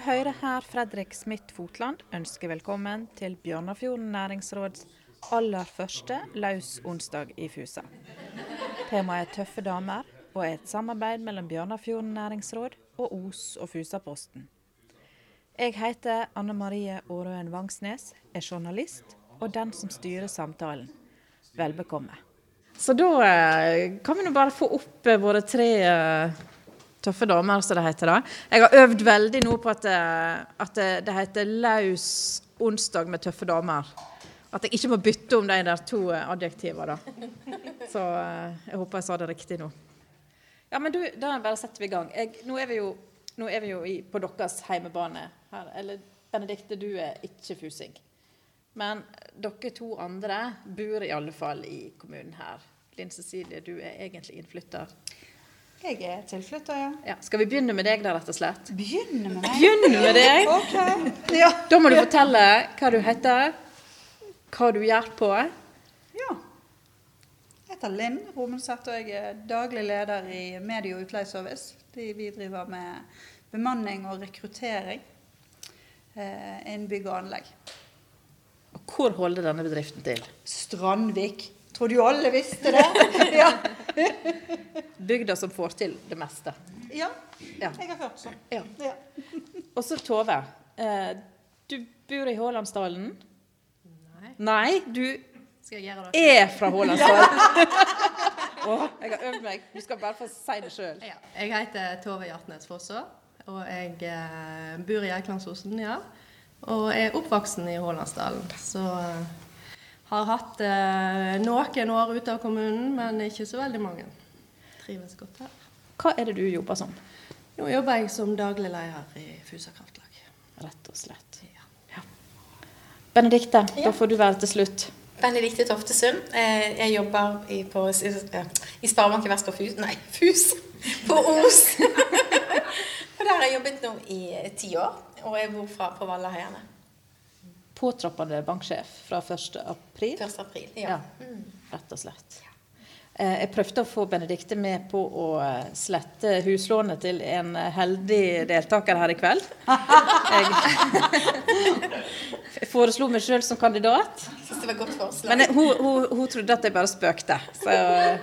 hører her Fredrik Smith Fotland ønske velkommen til Bjørnafjorden næringsråds aller første løs onsdag i Fusa. Temaet er tøffe damer, og er et samarbeid mellom Bjørnafjorden næringsråd og Os og Fusaposten. Jeg heter Anne Marie Aarøen Vangsnes, er journalist og den som styrer samtalen. Vel bekomme. Så da eh, kan vi nå bare få opp eh, våre tre eh, tøffe damer, som det heter. da. Jeg har øvd veldig nå på at, at det, det heter laus onsdag med tøffe damer. At jeg ikke må bytte om de der to adjektivene, da. Så jeg håper jeg sa det riktig nå. Ja, men du, Da bare setter vi i gang. Jeg, nå er vi jo, er vi jo i, på deres heimebane. her. Eller Benedikte, du er ikke fusing. Men dere to andre bor i alle fall i kommunen her. Linn Cecilie, du er egentlig innflytter. Jeg er tilflytter, ja. ja. Skal vi begynne med deg, da, rett og slett? Begynne med meg? Begynne med deg? ok. Ja. Da må du fortelle hva du heter, hva du gjør på. Ja. Jeg heter Linn Romenseth, og jeg er daglig leder i Medie- og utleieservice. Vi driver med bemanning og rekruttering eh, innen bygg og anlegg. Hvor holder denne bedriften til? Strandvik. Tror du alle visste det? ja. Bygda som får til det meste. Ja, ja. jeg har hørt sånn. Ja. ja. Og så Tove. Eh, du bor i Hålandsdalen. Nei. Nei, du er fra Hålandsdalen. oh, jeg har øvd meg. Du skal bare få si det sjøl. Ja. Jeg heter Tove Hjartnes Fosså, og jeg eh, bor i Eiklandsosen, ja. Og er oppvoksen i Hålandsdalen. Så uh, har hatt eh, noen år ute av kommunen, men ikke så veldig mange. Trives godt her. Hva er det du jobber som? Nå jobber jeg som daglig leder i Fusa kraftlag. Rett og slett. Ja. ja. Benedikte, ja. da får du være til slutt. Benedikte Toftesund. Eh, jeg jobber i, på, i Sparebanken Vest og Fus Nei, Fus! På Os. og der har jeg jobbet nå i ti år. Og jeg bor fra, på Vallaheiane. Påtroppende banksjef fra 1. april? 1. april, ja. ja mm. Rett og slett. Eh, jeg prøvde å få Benedikte med på å eh, slette huslånet til en heldig deltaker her i kveld. Jeg foreslo meg sjøl som kandidat. Synes det var godt forslag. Men hun, hun, hun, trodde at jeg bare spøkte. Så eh,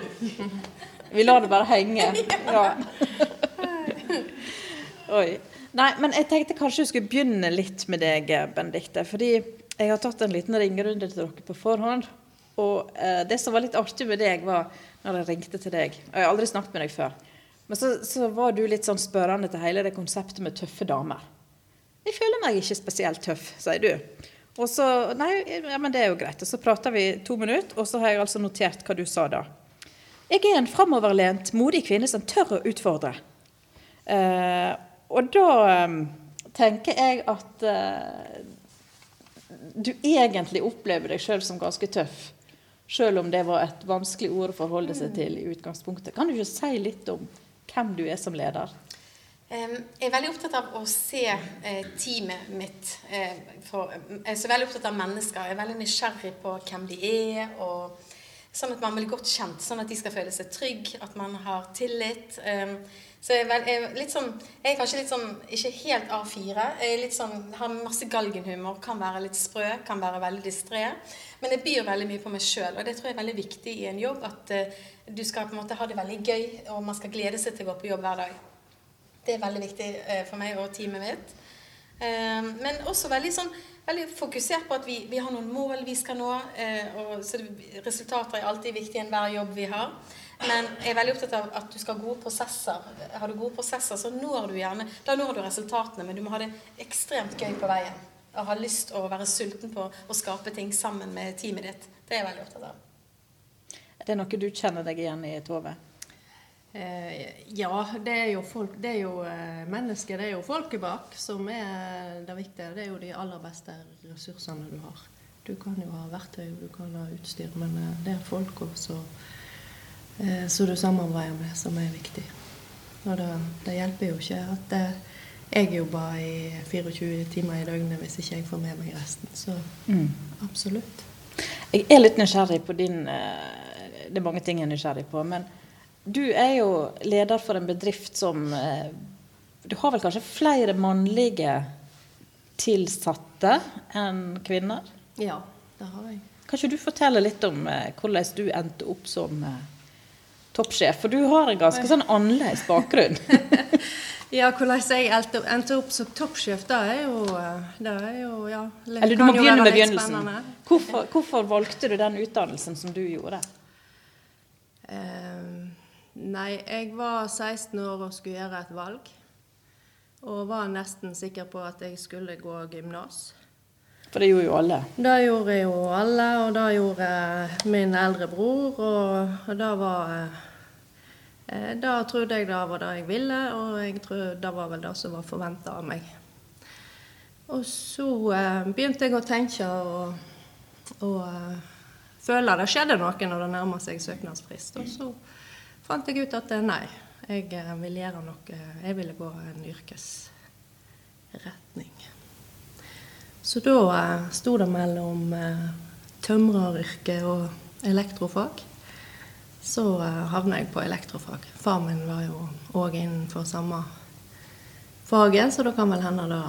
vi lar det bare henge. Ja. Oi. Nei, men jeg tenkte kanskje vi skulle begynne litt med deg, Benedikte. Fordi jeg har tatt en liten ringerunde til dere på forhånd. Og eh, det som var litt artig med deg, var når jeg ringte til deg Og jeg har aldri snakket med deg før. Men så, så var du litt sånn spørrende til hele det konseptet med tøffe damer. Jeg føler meg ikke spesielt tøff, sier du. Og så Nei, ja, men det er jo greit. Og så prater vi to minutter, og så har jeg altså notert hva du sa da. Jeg er en framoverlent, modig kvinne som tør å utfordre. Eh, og da um, tenker jeg at uh, du egentlig opplever deg sjøl som ganske tøff. Sjøl om det var et vanskelig ord å forholde seg til i utgangspunktet. Kan du ikke si litt om hvem du er som leder? Jeg er veldig opptatt av å se eh, teamet mitt. Eh, jeg er så veldig opptatt av mennesker. Jeg er veldig nysgjerrig på hvem de er. og Sånn at man blir godt kjent, sånn at de skal føle seg trygg, at man har tillit. Så jeg er, litt sånn, jeg er kanskje litt sånn Ikke helt A4. Jeg er litt sånn, har masse galgenhumor. Kan være litt sprø, kan være veldig distré. Men jeg byr veldig mye på meg sjøl, og det tror jeg er veldig viktig i en jobb. At uh, du skal på en måte ha det veldig gøy, og man skal glede seg til å gå på jobb hver dag. Det er veldig viktig uh, for meg og teamet mitt. Uh, men også veldig sånn veldig fokusert på at vi, vi har noen mål vi skal nå. og så Resultater er alltid viktig i enhver jobb vi har. Men jeg er veldig opptatt av at du skal ha gode prosesser. Har du gode prosesser, så når du gjerne Da når du resultatene, men du må ha det ekstremt gøy på veien. Og ha lyst å være sulten på å skape ting sammen med teamet ditt. Det er jeg veldig opptatt av. Er det noe du kjenner deg igjen i, Tove? Eh, ja, det er jo, folk, det er jo eh, mennesker, det er jo folket bak som er det viktige. Det er jo de aller beste ressursene du har. Du kan jo ha verktøy, du kan ha utstyr, men eh, det er folk også Eh, som du samarbeider med, som er viktig. Og det, det hjelper jo ikke at jeg jobber i 24 timer i døgnet hvis ikke jeg får med meg resten. Så mm. absolutt. Jeg er litt nysgjerrig på din Det er mange ting jeg er nysgjerrig på. Men du er jo leder for en bedrift som Du har vel kanskje flere mannlige tilsatte enn kvinner? Ja, det har jeg. Kan ikke du fortelle litt om eh, hvordan du endte opp som eh, toppsjef? For du har en ganske sånn annerledes bakgrunn. Ja, hvordan jeg endte opp som toppsjef, det er jo, eh, det er jo ja, litt- Eller du må begynne med begynnelsen. Hvorfor, hvorfor valgte du den utdannelsen som du gjorde? Eh, nei, jeg var 16 år og skulle gjøre et valg. Og var nesten sikker på at jeg skulle gå gymnas. For det gjorde jo alle. Det gjorde jo alle, og det gjorde min eldre bror. Og, det var Da trodde jeg det var det jeg ville, og jeg tror det var vel det som var forventa av meg. Og så eh, begynte jeg å tenke og, og eh, føle det skjedde noe når det nærma seg søknadsfrist. Og så fant jeg ut at eh, nei, jeg eh, ville gjøre noe Jeg ville gå en yrkesretning. Så da eh, sto det mellom tømreryrket tømreryrke og elektrofag. Så eh, havna jeg på elektrofag. Far min var jo òg innenfor samme faget, så da kan vel hende det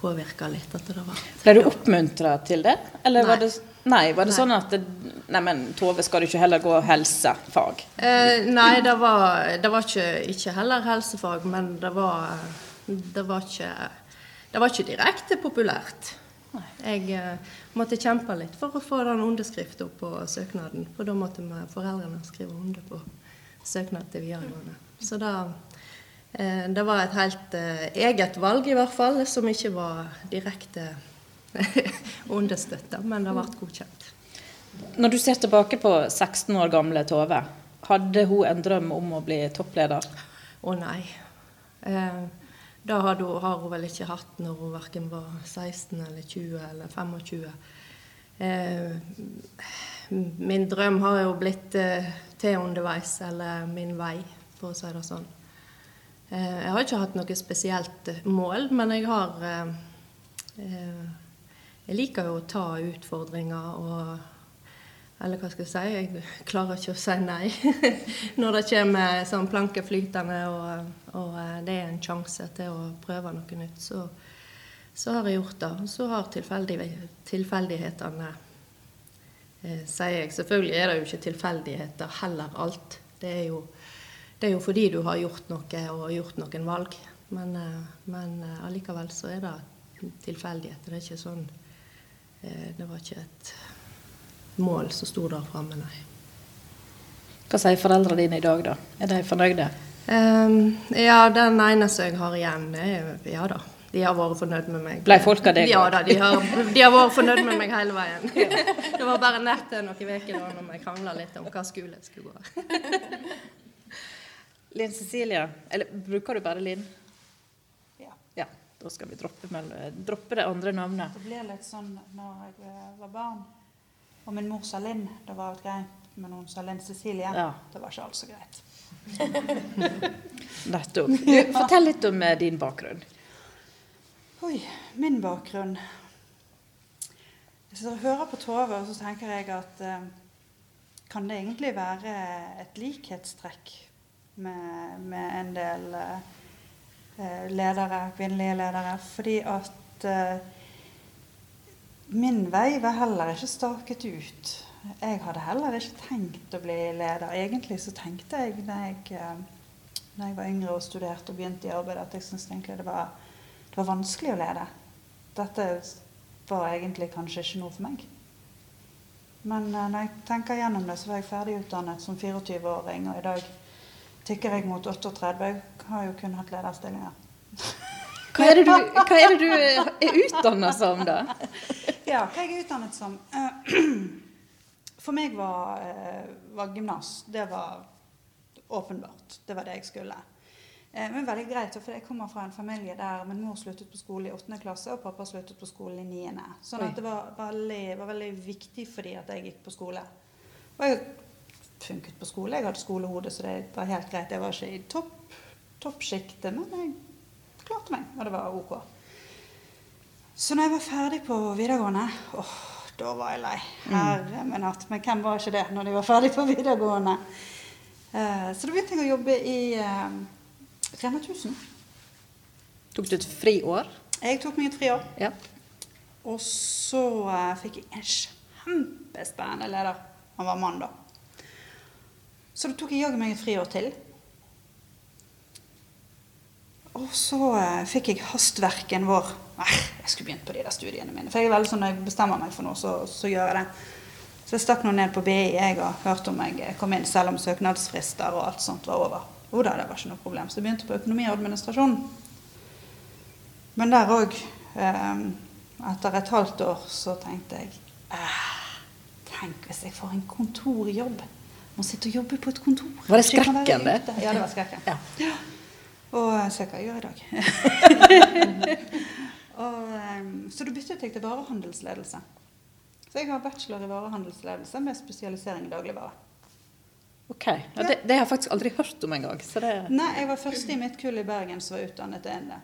påvirka litt at det var Ble du oppmuntra til det? Eller var det, nei, var det Nei. sånn at Nei, men Tove, skal du ikke heller gå helsefag? Eh, nei, det var, det var ikke, ikke heller helsefag, men det var, det var ikke Det var ikke direkte populært. Jeg eh, måtte kjempe litt for å få den underskrifta på søknaden. For da måtte vi, foreldrene skrive under på søknad til videregående. Så da, eh, det var et helt eh, eget valg, i hvert fall, som ikke var direkte understøtta, men det ble godkjent. Når du ser tilbake på 16 år gamle Tove, hadde hun en drøm om å bli toppleder? Å nei. Eh, det har hun, har hun vel ikke hatt når hun verken var 16 eller 20 eller 25. Eh, min drøm har jo blitt eh, til underveis, eller min vei, for å si det sånn. Eh, jeg har ikke hatt noe spesielt mål, men jeg har eh, eh, Jeg liker jo å ta utfordringer og eller hva skal jeg si, jeg klarer ikke å si nei. Når det kommer sånn plankeflytende og, og eh, det er en sjanse til å prøve noe nytt, så, så har jeg gjort det. Så har tilfeldig, tilfeldighetene eh, Sier jeg. Selvfølgelig er det jo ikke tilfeldigheter heller alt. Det er jo, det er jo fordi du har gjort noe og gjort noen valg. Men, eh, men eh, allikevel så er det tilfeldigheter. Det er ikke sånn Det var ikke et mål som sto der framme, nei. Hva sier foreldrene dine i dag, da? Er de fornøyde? Um, ja, den eneste jeg har igjen, er Ja da. De har vært fornøyd med meg. Ble folk av deg Ja da, de har, de har vært fornøyd med meg hele veien. Det var bare nett noen uker da når vi krangla litt om hva skole jeg skulle gå. Linn Cecilia, eller bruker du bare Linn? Ja. Ja, da skal vi droppe, droppe det andre navnet. Det blir litt sånn når jeg eh, var barn, og min mor sa Linn, det var greit, men hun sa Linn Cecilie. Ja. Det var ikke alt så greit. Nettopp. Fortell litt om eh, din bakgrunn. Oi, min bakgrunn. Hvis jeg hører på Tove, så tenker jeg at eh, kan det egentlig være et likhetstrekk med, med en del eh, ledere, kvinnelige ledere? Fordi at eh, min vei var heller ikke staket ut. Jeg hadde heller ikke tenkt å bli leder. Egentlig så tenkte jeg da jeg, eh, da jeg var yngre og studerte og begynte i arbeid, at jeg syntes egentlig det var det var vanskelig å lede. Dette var egentlig kanskje ikke noe for meg. Men eh, når jeg tenker gjennom det, så var jeg ferdigutdannet som 24-åring, og i dag tikker jeg mot 38. Jeg har jo kun hatt lederstillinger. Hva er det du, hva er, det du er utdannet som, da? Ja, hva jeg er utdannet som eh, For meg var, eh, var gymnas Det var åpenbart. Det var det jeg skulle. Eh, Men veldig greit, for jeg kommer fra en familie der min mor sluttet på skole i 8. klasse, og pappa sluttet på skole i 9. Sånn at det var veldig, var veldig viktig for de at jeg gikk på skole. Og jeg funket på skole. Jeg hadde skolehode, så det var helt greit. Jeg var ikke i topp, toppsjiktet, men jeg klarte meg, og det var ok. Så når jeg var ferdig på videregående åh, da var jeg lei. Herre min hatt. Men hvem var ikke det når de var ferdig på videregående? Eh, så da begynte jeg å jobbe i eh, Rema 1000. Tok du et friår? Jeg tok meg et friår. Ja. Og så eh, fikk jeg en kjempespennende leder. Han var mann, da. Så da tok jeg jaggu meg et friår til. Og så eh, fikk jeg hastverken vår Nei, jeg skulle begynt på de der studiene mine. For jeg er veldig sånn når jeg bestemmer meg for noe, så, så gjør jeg det. Så jeg stakk nå ned på BI jeg og hørte om jeg kom inn, selv om søknadsfrister og alt sånt var over. Jo da, det var ikke noe problem. Så jeg begynte på økonomi og administrasjon. Men der òg, eh, etter et halvt år, så tenkte jeg eh, Tenk hvis jeg får en kontorjobb. Må sitter og jobber på et kontor. Var det skrekken, det? Ja, det var skrekken. Ja. Og eh, se hva jeg gjør i dag. og, eh, så da byttet jeg til varehandelsledelse. Så jeg har bachelor i varehandelsledelse med spesialisering i dagligvare. Ok. Ja, det, det har jeg faktisk aldri hørt om engang. Så det Nei, jeg var første i mitt kull i Bergen som var utdannet innen det.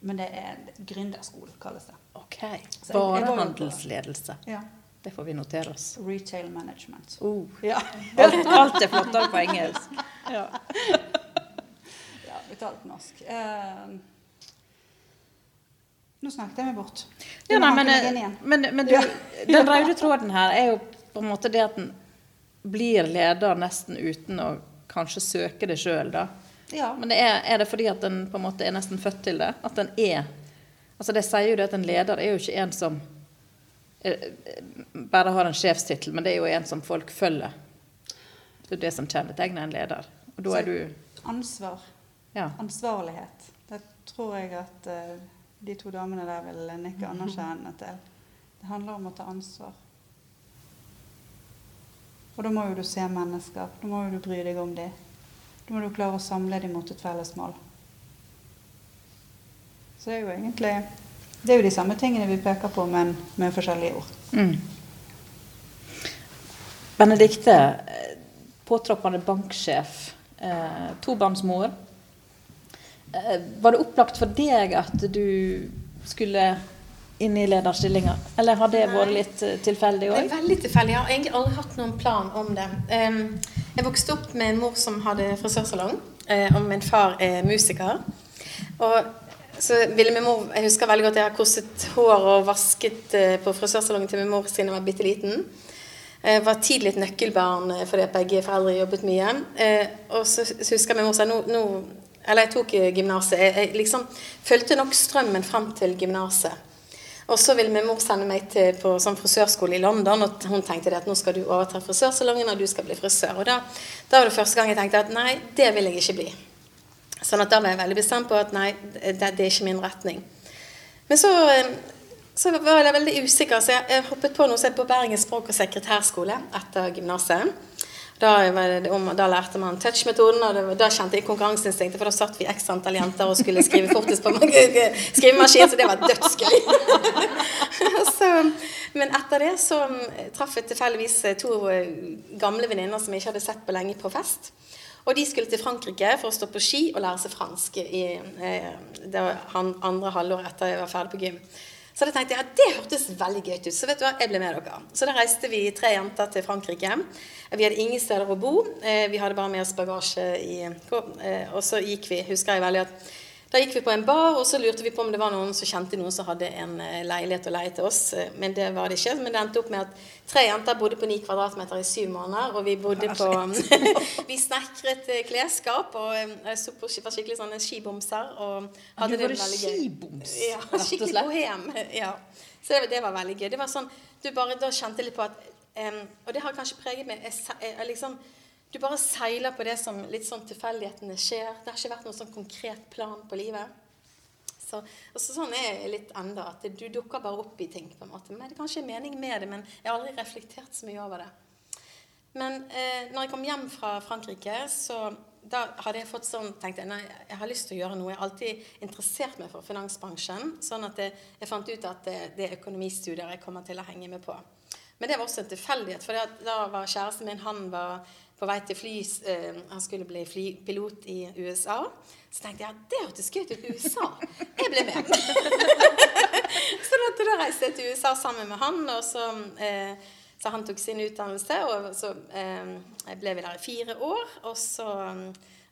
Men det er gründerskole, kalles det. Ok. Varehandelsledelse. Ja. Det får vi notere oss. Retail management. Oh. Ja. Alt, alt er flottere på engelsk. Ja. ja betalt norsk. Uh, nå snakket jeg meg bort. Ja, nei, men, men, men du, den røde tråden her er jo på en måte det at en blir leder nesten uten å kanskje søke det sjøl, da. Ja. Men det er, er det fordi at en på en måte er nesten født til det? At en er Altså Det sier jo det at en leder er jo ikke en som bare har en sjefstittel, men det er jo en som folk følger. Det er det som kjennetegner en leder. Og da er du Ansvar. Ja. Ansvarlighet. Det tror jeg at eh, de to damene der vil nikke anerkjennende til. Det handler om å ta ansvar. Og da må jo du se mennesker. Da må jo du bry deg om dem. Da må du klare å samle dem mot et felles mål. Så det er jo egentlig Det er jo de samme tingene vi peker på, men med forskjellige ord. Mm. Benedikte, eh, påtroppende banksjef, eh, tobarnsmor. Eh, var det opplagt for deg at du skulle inn i lederstillinger, eller har det vært litt eh, tilfeldig Det òg? veldig tilfeldig. Jeg har egentlig aldri hatt noen plan om det. Jeg vokste opp med en mor som hadde frisørsalong, eh, og min far er musiker. Og så ville min mor Jeg husker veldig godt jeg har kosset hår og vasket eh, på frisørsalongen til min mor siden jeg var bitte liten. Jeg var tidlig et nøkkelbarn eh, fordi begge foreldre jobbet mye. Eh, Og så husker min mor sa nå, nå Eller jeg tok eh, gymnaset. Jeg, jeg liksom fulgte nok strømmen fram til gymnaset. Og så ville min mor sende meg til, på sånn frisørskole i London, og hun tenkte at nå skal du overta frisørsalongen, og du skal bli frisør. Og da, da var det første gang jeg tenkte at nei, det vil jeg ikke bli. Sånn at da var jeg veldig bestemt på at nei, det, det er ikke min retning. Men så, eh, så var jeg veldig usikker, så jeg, hoppet på noe som på Bergens språk- og sekretærskole etter gymnaset. Da, da lærte man touch-metoden, og det, da kjente jeg konkurranseinstinktet, for da satt vi x antall jenter og skulle skrive fortest på skrivemaskin, så det var dødsgøy. så, men etter det så mm, traff jeg tilfeldigvis to eh, gamle venninner som jeg ikke hadde sett på lenge, på fest. Og de skulle til Frankrike for å stå på ski og lære seg fransk i eh, det var andre halvår etter jeg var ferdig på gym. Så da tenkte jeg at det hørtes veldig gøy ut. Så vet du hva, jeg ble med dere. Så da reiste vi tre jenter til Frankrike. Vi hadde ingen steder å bo. Eh, Vi hadde bare med oss bagasje i eh, Og så gikk vi, husker jeg veldig at da gikk vi på en bar, og så lurte vi på om det var noen som kjente noen som hadde en eh, leilighet å leie til oss. Eh, Men det var det ikke. Men det endte opp med at tre jenter bodde på ni kvadratmeter i syv måneder. Og vi bodde på Vi snekret eh, klesskap og på var skikkelig sånne skibomser. Og hadde det veldig gøy. skiboms, Ja, skikkelig bohem. Ja. Så det, det var veldig gøy. Det var sånn, du bare da kjente litt på at um, Og det har kanskje preget meg. Jeg, jeg, jeg liksom, du bare seiler på det som litt sånn tilfeldighetene skjer. Det har ikke vært noen sånn konkret plan på livet. Så, og så sånn er jeg litt enda, at du dukker bare opp i ting. på en måte. Men Det er kanskje en mening med det, men jeg har aldri reflektert så mye over det. Men eh, når jeg kom hjem fra Frankrike, så da hadde jeg fått sånn, tenkte jeg, nei, jeg har lyst til å gjøre noe. Jeg har alltid interessert meg for finansbransjen, sånn at jeg, jeg fant ut at det, det er økonomistudier jeg kommer til å henge med på. Men det var også en tilfeldighet, for da var kjæresten min han var på vei til fly, uh, han skulle bli flypilot i USA. Så tenkte jeg at det hørtes gøy ut i USA. Jeg ble med. så da, da reiste jeg til USA sammen med han, og så, Uh, så han tok sin utdannelse. Og så eh, ble vi der i fire år, og så eh,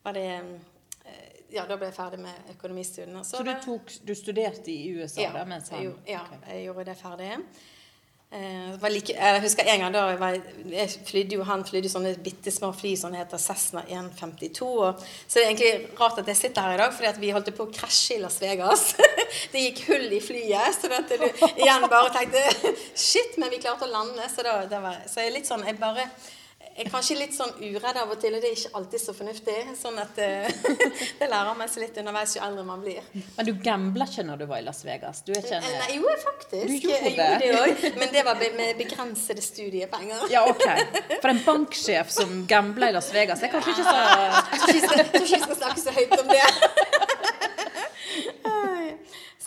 var det eh, ja, da ble jeg ferdig med økonomistudiene. Så du, tok, du studerte i USA ja, da, mens han ja, okay. jeg gjorde det ferdig. Eh, like, jeg husker en gang da jeg, var, jeg flydde jo, Han flydde sånne bitte små fly som heter Cessna 152. Og, så det er egentlig rart at jeg sitter her i dag, fordi vi holdt på å krasje i Las Vegas. det gikk hull i flyet, så at du igjen bare tenkte Shit, men vi klarte å lande. Så, da, var, så jeg er litt sånn Jeg bare er kanskje litt sånn uredd av og til, og det er ikke alltid så fornuftig. Sånn at eh, Det lærer man seg litt underveis jo eldre man blir. Men du gambla ikke når du var i Las Vegas? Du er ikke en Eh, Nei, jo, faktisk. Du gjorde jeg gjorde det? det òg. Men det var med begrensede studiepenger. Ja, ok. For en banksjef som gambla i Las Vegas, er kanskje ikke så skal, jeg tror ikke vi skal snakke så høyt om det.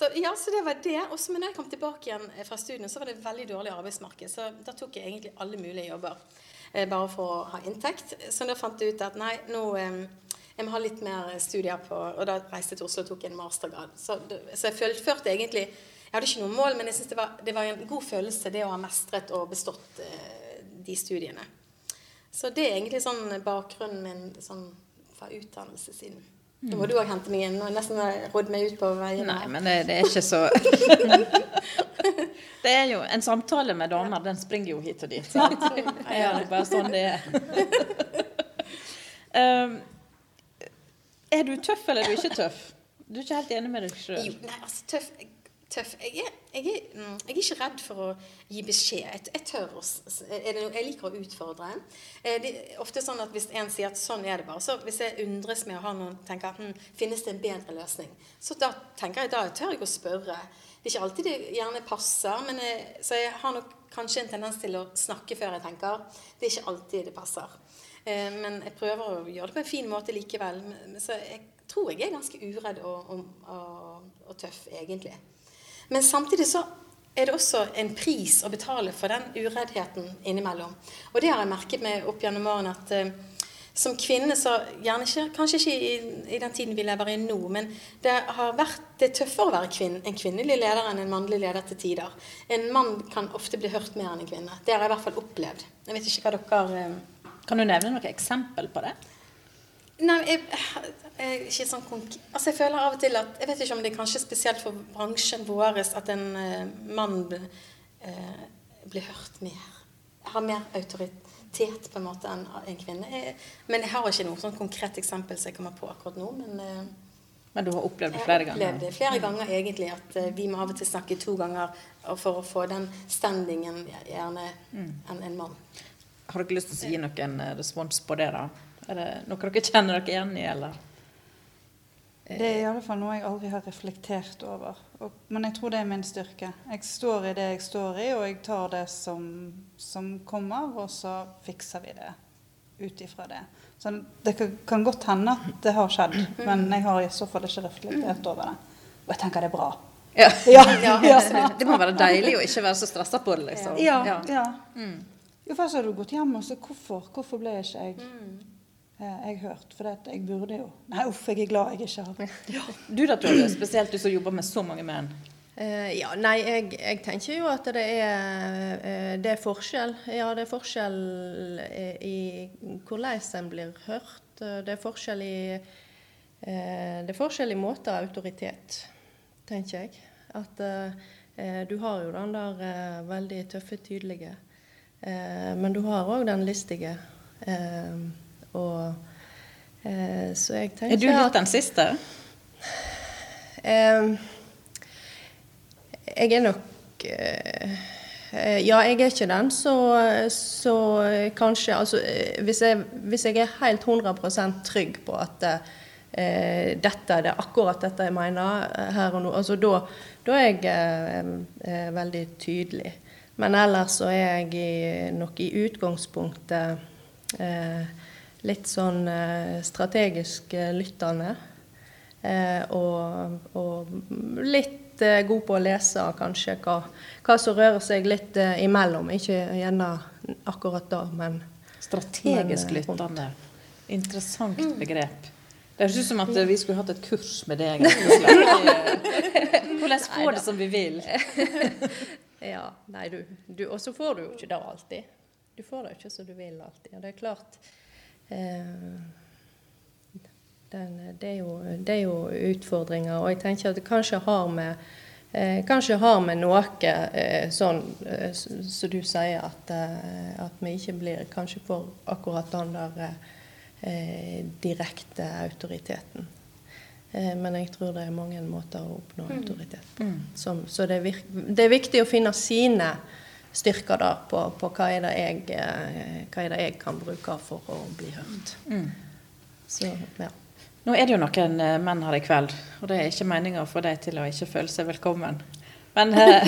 Så, ja, så det var det. Og så når jeg kom tilbake igjen fra studiene, så var det veldig dårlig arbeidsmarked. Så da tok jeg egentlig alle mulige jobber. Eh, Bare for å ha inntekt. Så da fant jeg ut at nei, nå jeg må ha litt mer studier på Og da reiste jeg til Oslo og tok en mastergrad. Så, så jeg fullførte egentlig Jeg hadde ikke noe mål, men jeg synes det det var en god følelse, det å ha mestret og bestått eh, de studiene. Så det er egentlig sånn bakgrunnen min sånn fra utdannelsessiden. Nå må du òg hente meg inn. Nå har jeg nesten rådd meg ut på veien. Nei, men det, det er ikke så Det er jo En samtale med damer, den springer jo hit og dit. Sant? Ja, det er bare sånn det er. Um, er du tøff, eller er du ikke tøff? Du er ikke helt enig med deg sjøl? Jo, nei, altså tøff, tøff. Jeg, er, jeg, er, mm, jeg er ikke redd for å gi beskjed. Jeg, jeg tør å Jeg liker å utfordre. Eh, Det er ofte sånn at Hvis en sier at sånn er det bare, så hvis jeg undres med å ha noen tenker hm, finnes det en bedre løsning, så da tenker jeg da tør jeg å spørre. Det er ikke alltid det gjerne passer, men jeg, så jeg har nok kanskje en tendens til å snakke før jeg tenker. Det er ikke alltid det passer. Eh, Men jeg prøver å gjøre det på en fin måte likevel. Så jeg tror jeg er ganske uredd og, og, og, og tøff, egentlig. Men samtidig så er det også en pris å betale for den ureddheten innimellom. Og det har jeg merket meg opp gjennom årene at eh, som kvinne så gjerne ikke, Kanskje ikke i, i den tiden vi lever i nå, men det har vært det er tøffere å være kvinn, en kvinnelig leder enn en mannlig leder til tider. En mann kan ofte bli hørt mer enn en kvinne. Det har jeg i hvert fall opplevd. Jeg vet ikke hva dere eh, Kan du nevne noen eksempel på det? Nei, jeg, jeg, ikke sånn konk altså jeg føler av og til at Jeg vet ikke om det er kanskje spesielt for bransjen vår at en uh, mann uh, blir hørt mer. Har mer autoritet på en måte enn en kvinne. Jeg, men jeg har ikke noe sånn konkret eksempel som jeg kommer på akkurat nå. Men Uh, Men du har opplevd det jeg flere har ganger? opplevd det flere ganger egentlig at vi må av og til snakke to ganger for å få den standingen gjerne enn en mann. Har dere lyst til å gi noen respons på det, da? Er det noe dere kjenner dere igjen i, eller? Det er i alle fall noe jeg aldri har reflektert over. Og, men jeg tror det er min styrke. Jeg står i det jeg står i, og jeg tar det som, som kommer, og så fikser vi det ut ifra det. Så det kan, godt hende at det har skjedd, men jeg har i så fall ikke reflektert over det. Og jeg tenker det er bra. Ja. Ja, Ja. Det må være deilig å ikke være så stressa på det, liksom. Ja, Ja. ja. Jo, først har du gått hjem og så hvorfor, hvorfor ble ikke jeg eh, jeg hørt? For det at jeg burde jo Nei, uff, jeg er glad jeg ikke har Du da, Tove, spesielt du som jobber med så mange menn. Uh, ja, nei, jeg, jeg tenker jo at det er, uh, det er forskjell. Ja, det er forskjell eh, i hvordan en blir hørt. Eh, Det er forskjell i uh, Det er forskjell i måter av autoritet, tenker jeg. At eh, eh, du har jo den der eh, veldig tøffe, tydelige. Eh, men du har òg den listige. Eh, og eh, så jeg tenker Er du litt den siste? Eh, jeg er nok eh, eh, Ja, jeg er ikke den, så, så kanskje Altså, eh, hvis jeg, hvis jeg er helt 100% trygg på at eh, dette er det akkurat dette jeg mener eh, her og nå, altså da, da er jeg eh, eh, veldig tydelig. Men ellers så er jeg i, nok i utgangspunktet eh, litt sånn eh, strategisk eh, lyttende. Eh, og, og litt god på å lese kanskje hva, hva som rører seg litt imellom. Ikke gjerne akkurat da, men Strategisk lyttende. Interessant begrep. Det høres ut som at eh, vi skulle hatt et kurs med deg. Hvordan få det som vi vil. ja, nei, du, du Og så får du jo ikke det alltid. Du får det jo ikke som du vil alltid. Og det er klart Den, det, er jo, det er jo utfordringer. Og jeg tenker at det kanskje har med Eh, kanskje har med noe eh, sånn eh, som så du sier, at, eh, at, vi ikke blir kanskje for akkurat den der eh, direkte autoriteten. Eh, men jeg tror det er mange måter å oppnå mm. autoritet på. Mm. Som, så det er, det er, viktig å finne sine styrker der på, på hva, er jeg, hva, er det jeg, kan bruke for å bli hørt. Mm. Så, ja. Nå er det jo noen eh, menn her i kveld, og det er ikke meninga å få dem til å ikke føle seg velkommen. Men, eh,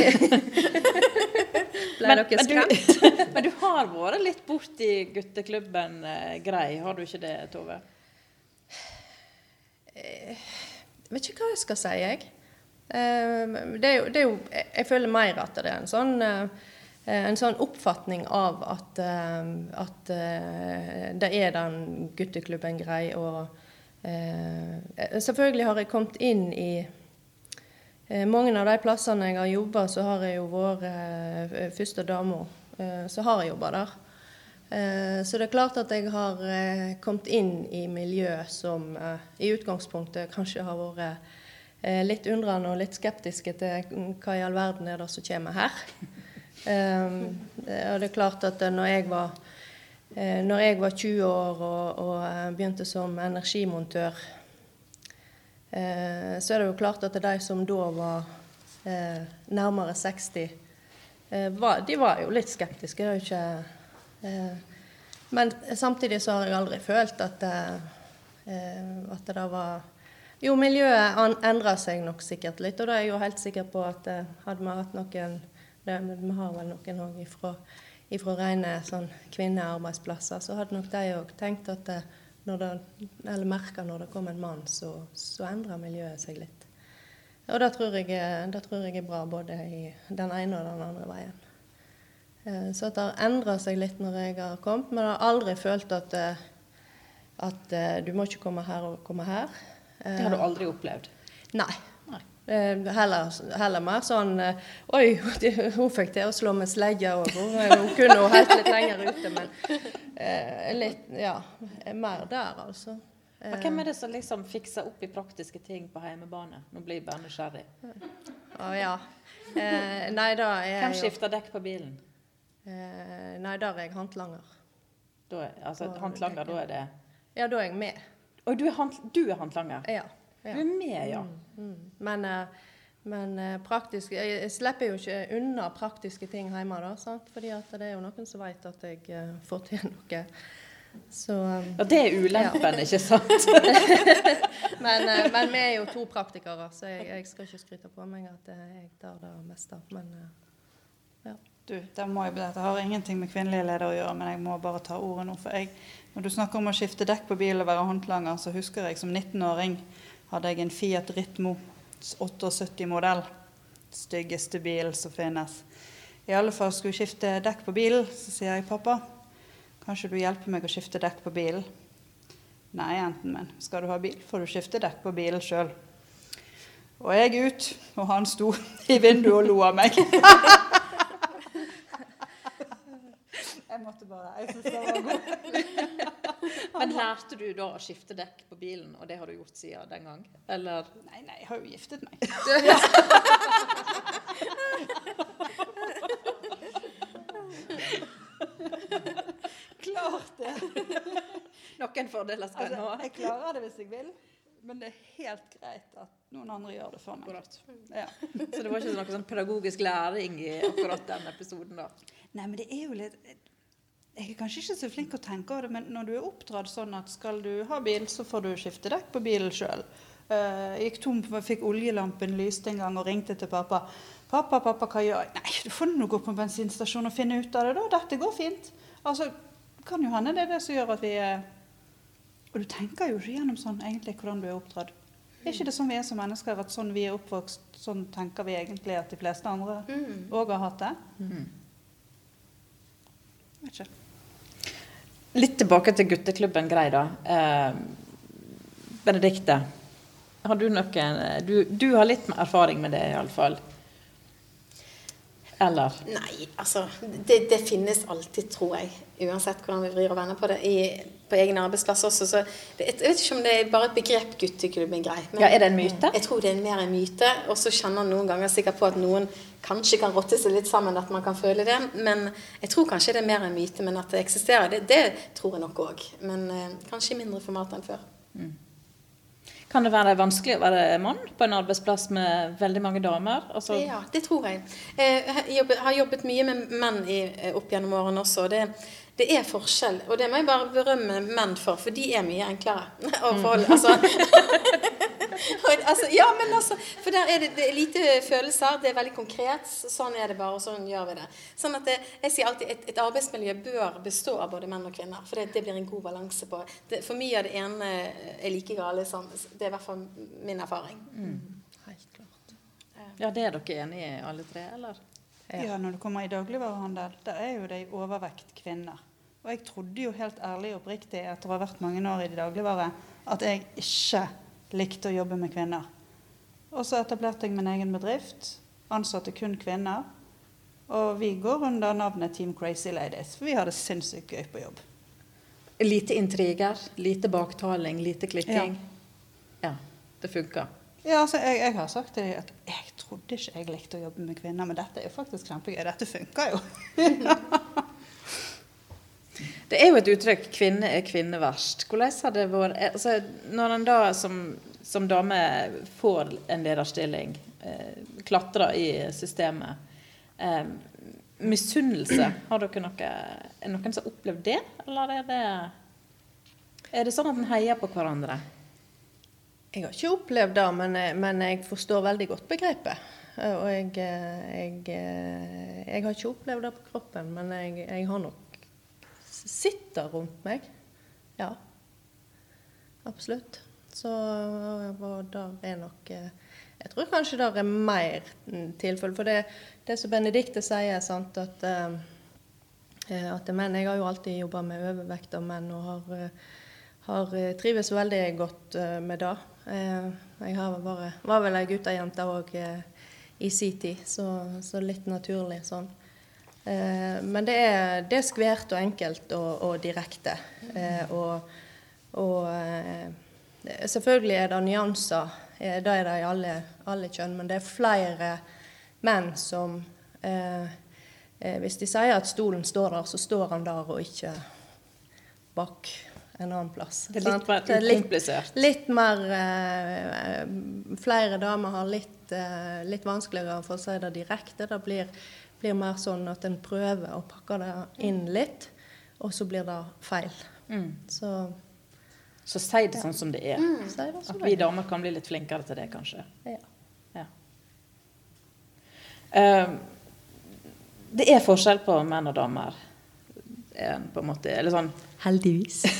Ble dere skremt? men du har vært litt borti gutteklubben eh, grei, har du ikke det, Tove? Jeg vet ikke hva jeg skal si, jeg. Det er jo, det er jo Jeg føler mer at det er en sånn en sånn oppfatning av at, at det er den gutteklubben grei, og Eh, selvfølgelig har jeg kommet inn i eh, mange av de plassene jeg har jobba, så har jeg jo vært eh, første dama. Eh, så har jeg jobba der. Eh, så det er klart at jeg har eh, kommet inn i miljø som i utgangspunktet kanskje har vært litt undrende og litt skeptiske til hva i all verden er det som kommer her. Og det er klart at når jeg var Eh, når jeg var 20 år og, og eh, begynte som energimontør, eh, så er det jo klart at de som da var nærmere 60, de var jo litt skeptiske. Det er jo ikke Men samtidig så har jeg aldri følt at, at det var Jo, miljøet endra seg nok sikkert litt, og da er jeg jo helt sikker på at hadde vi hatt noen Vi har vel noen òg ifra fra rene sånn, kvinnearbeidsplasser, så hadde nok de òg tenkt at det, når det, eller merka når det kom en mann, så, så endra miljøet seg litt. Og det tror, jeg, det tror jeg er bra både i den ene og den andre veien. Eh, så det har endra seg litt når jeg har kommet, men jeg har aldri følt at, eh, at eh, du må ikke komme her og komme her. Det har du aldri opplevd? Nei. Eh, heller, heller, mer sånn eh, Oi, hun fikk til å slå med slegge òg. Hun kunne jo helt litt lenger ute, men eh, litt Ja, mer der, altså. Og hvem er det som liksom fikser opp i praktiske ting på hjemmebane? Nå blir jeg bare nysgjerrig. Å ja. Eh, nei, da er Hvem skifter dekk på bilen? Eh, nei, der er jeg håndlanger. Da er, altså, håndlanger, da er det Ja, da er jeg med. Og du er, hand, du er? Ja. Du er med, ja. Mm, mm. Men, eh, men eh, praktisk, jeg slipper jo ikke unna praktiske ting hjemme. da, sant? Fordi det er jo noen som vet at jeg eh, får til noe. Så, ja, Det er ulempen, ja. ikke sant? men, men, vi er jo to praktikere, så jeg, jeg, skal ikke skryte på meg at jeg tar det meste. Men ja. Du, det, må jeg, det har ingenting med kvinnelige ledere å gjøre, men jeg må bare ta ordet nå. For jeg, når du snakker om å skifte dekk på bil og være håndlanger, så husker jeg som 19-åring hadde jeg en Fiat Ritmo 78-modell. Styggeste bil som finnes. I alle fall skulle jeg skifte dekk på bilen. Så sier jeg, 'Pappa, kanskje du hjelper meg å skifte dekk på bilen?' 'Nei, jenten min. Skal du ha bil, får du skifte dekk på bilen sjøl.' Og jeg ut, og han sto i vinduet og lo av meg. jeg måtte bare Jeg syns det var god. Men lærte du da å skifte dekk på bilen, og det har du gjort siden den gang? Eller? Nei, nei, jeg har jo giftet meg. Klart det. Noen fordeler skal altså, en ha. Jeg klarer det hvis jeg vil. Men det er helt greit at noen andre gjør det for meg. Ja. Så det var ikke noe sånn pedagogisk læring i akkurat den episoden? da? Nei, men det er jo litt jeg er kanskje ikke så flink til å tenke over det, men når du er oppdratt sånn at skal du ha bil, så får du skifte dekk på bilen sjøl. Uh, eh, gikk tom, fikk oljelampen lyst en gang og ringte til pappa. 'Pappa, pappa, hva gjør jeg?' 'Nei, du får nå gå på en bensinstasjon og finne ut av det, da. Dette går fint.' Altså, kan jo hende det er det som gjør at vi er Og du tenker jo ikke gjennom sånn egentlig hvordan du er oppdratt. Er ikke det sånn vi er som mennesker, at sånn vi er oppvokst, sånn tenker vi egentlig at de fleste andre òg mm. har hatt det? Mm. Vet ikke. Litt tilbake til gutteklubben Grei, da. Eh, Benedikte, har du noen du, du, har litt erfaring med det, iallfall. Eller? Nei, altså det, det finnes alltid, tror jeg. Uansett hvordan vi vrir og vender på det. I, på egen arbeidsplass også. Så det, jeg vet ikke om det er bare et begrep gutteklubben grei. Ja, er det en myte? Jeg tror det er mer en myte. Og så kjenner noen ganger sikkert på at noen kanskje kan rotte seg litt sammen, at man kan føle det. Men jeg tror kanskje det er mer en myte. Men at det eksisterer, det, det tror jeg nok òg. Men eh, kanskje i mindre format enn før. Kan det være vanskelig å være mann på en arbeidsplass med veldig mange damer? Altså, Ja, det tror jeg. Eh, Jeg har jobbet mye med menn i, eh, opp gjennom årene også. og Det, det er forskjell, og det må jeg bare berømme menn for, for de er mye enklere å forholde altså, altså, Ja, men altså For der er det, det er lite følelser, det er veldig konkret. Sånn er det bare, og sånn gjør vi det. Sånn at det, Jeg sier alltid et, et arbeidsmiljø bør bestå av både menn og kvinner, for det, det blir en god balanse på. Det, for mye av det ene er like gale som Det er i hvert fall min erfaring. Helt klart. ja, det er dere enige i, alle tre, eller? Ja, når det kommer i dagligvarehandel, der er jo det i overvekt kvinner. Og jeg trodde jo helt ærlig og oppriktig etter å ha vært mange år i de dagligvare, at jeg ikke likte å jobbe med kvinner. Og så etablerte jeg min egen bedrift, ansatte kun kvinner. Og vi går under navnet Team Crazy Ladies, for vi har det sinnssykt gøy på jobb. Lite intriger, lite baktaling, lite klikking. Ja, det funker. Ja, altså, jeg, jeg har sagt til dem at jeg trodde ikke jeg likte å jobbe med kvinner, men dette er jo faktisk kjempegøy. Dette funker jo. Det er jo et uttrykk 'kvinne er kvinne verst'. Hvordan har det vært altså, Når en da som, som dame får en lederstilling, eh, klatrer i systemet eh, Misunnelse, har dere noe Er noen som har opplevd det, eller er det Er det sånn at en heier på hverandre? Jeg har ikke opplevd det, men, jeg- men jeg forstår veldig godt begrepet. Eh, Og jeg, eh, jeg, eh, jeg har ikke opplevd det på kroppen, men jeg, jeg har nok sett rundt meg. Ja. Absolutt. Så og er nok eh, Jeg tror kanskje det er mer tilfelle. For det, det som Benedicte sier, sant, at eh, eh, at menn, Jeg har jo alltid jobba med overvekt av menn og har, eh, har eh, trives veldig godt eh, med det. Eh, Jeg vært, var vel ei guttejente òg i sin tid, så, så litt naturlig sånn. Eh, Men det er, det er skvært og enkelt og, og direkte. Eh, Og, og eh, selvfølgelig er det nyanser. eh, Det er det i alle, alle kjønn. Men det er flere menn som eh, eh, Hvis de sier at stolen står der, så står han der og ikke bak en annen plass. Det er litt mer er litt- ukomplisert. Litt mer eh, Flere damer har litt, eh, litt vanskeligere for å si det direkte. Det blir, blir mer sånn at en prøver å pakke det inn litt, og så blir det feil. Mm. Så Så si det sånn som det er. si det At vi er. damer kan bli litt flinkere til det, kanskje. Ja. Ja. Um, det er forskjell på menn og damer. Er en på en måte, eller sånn Heldigvis.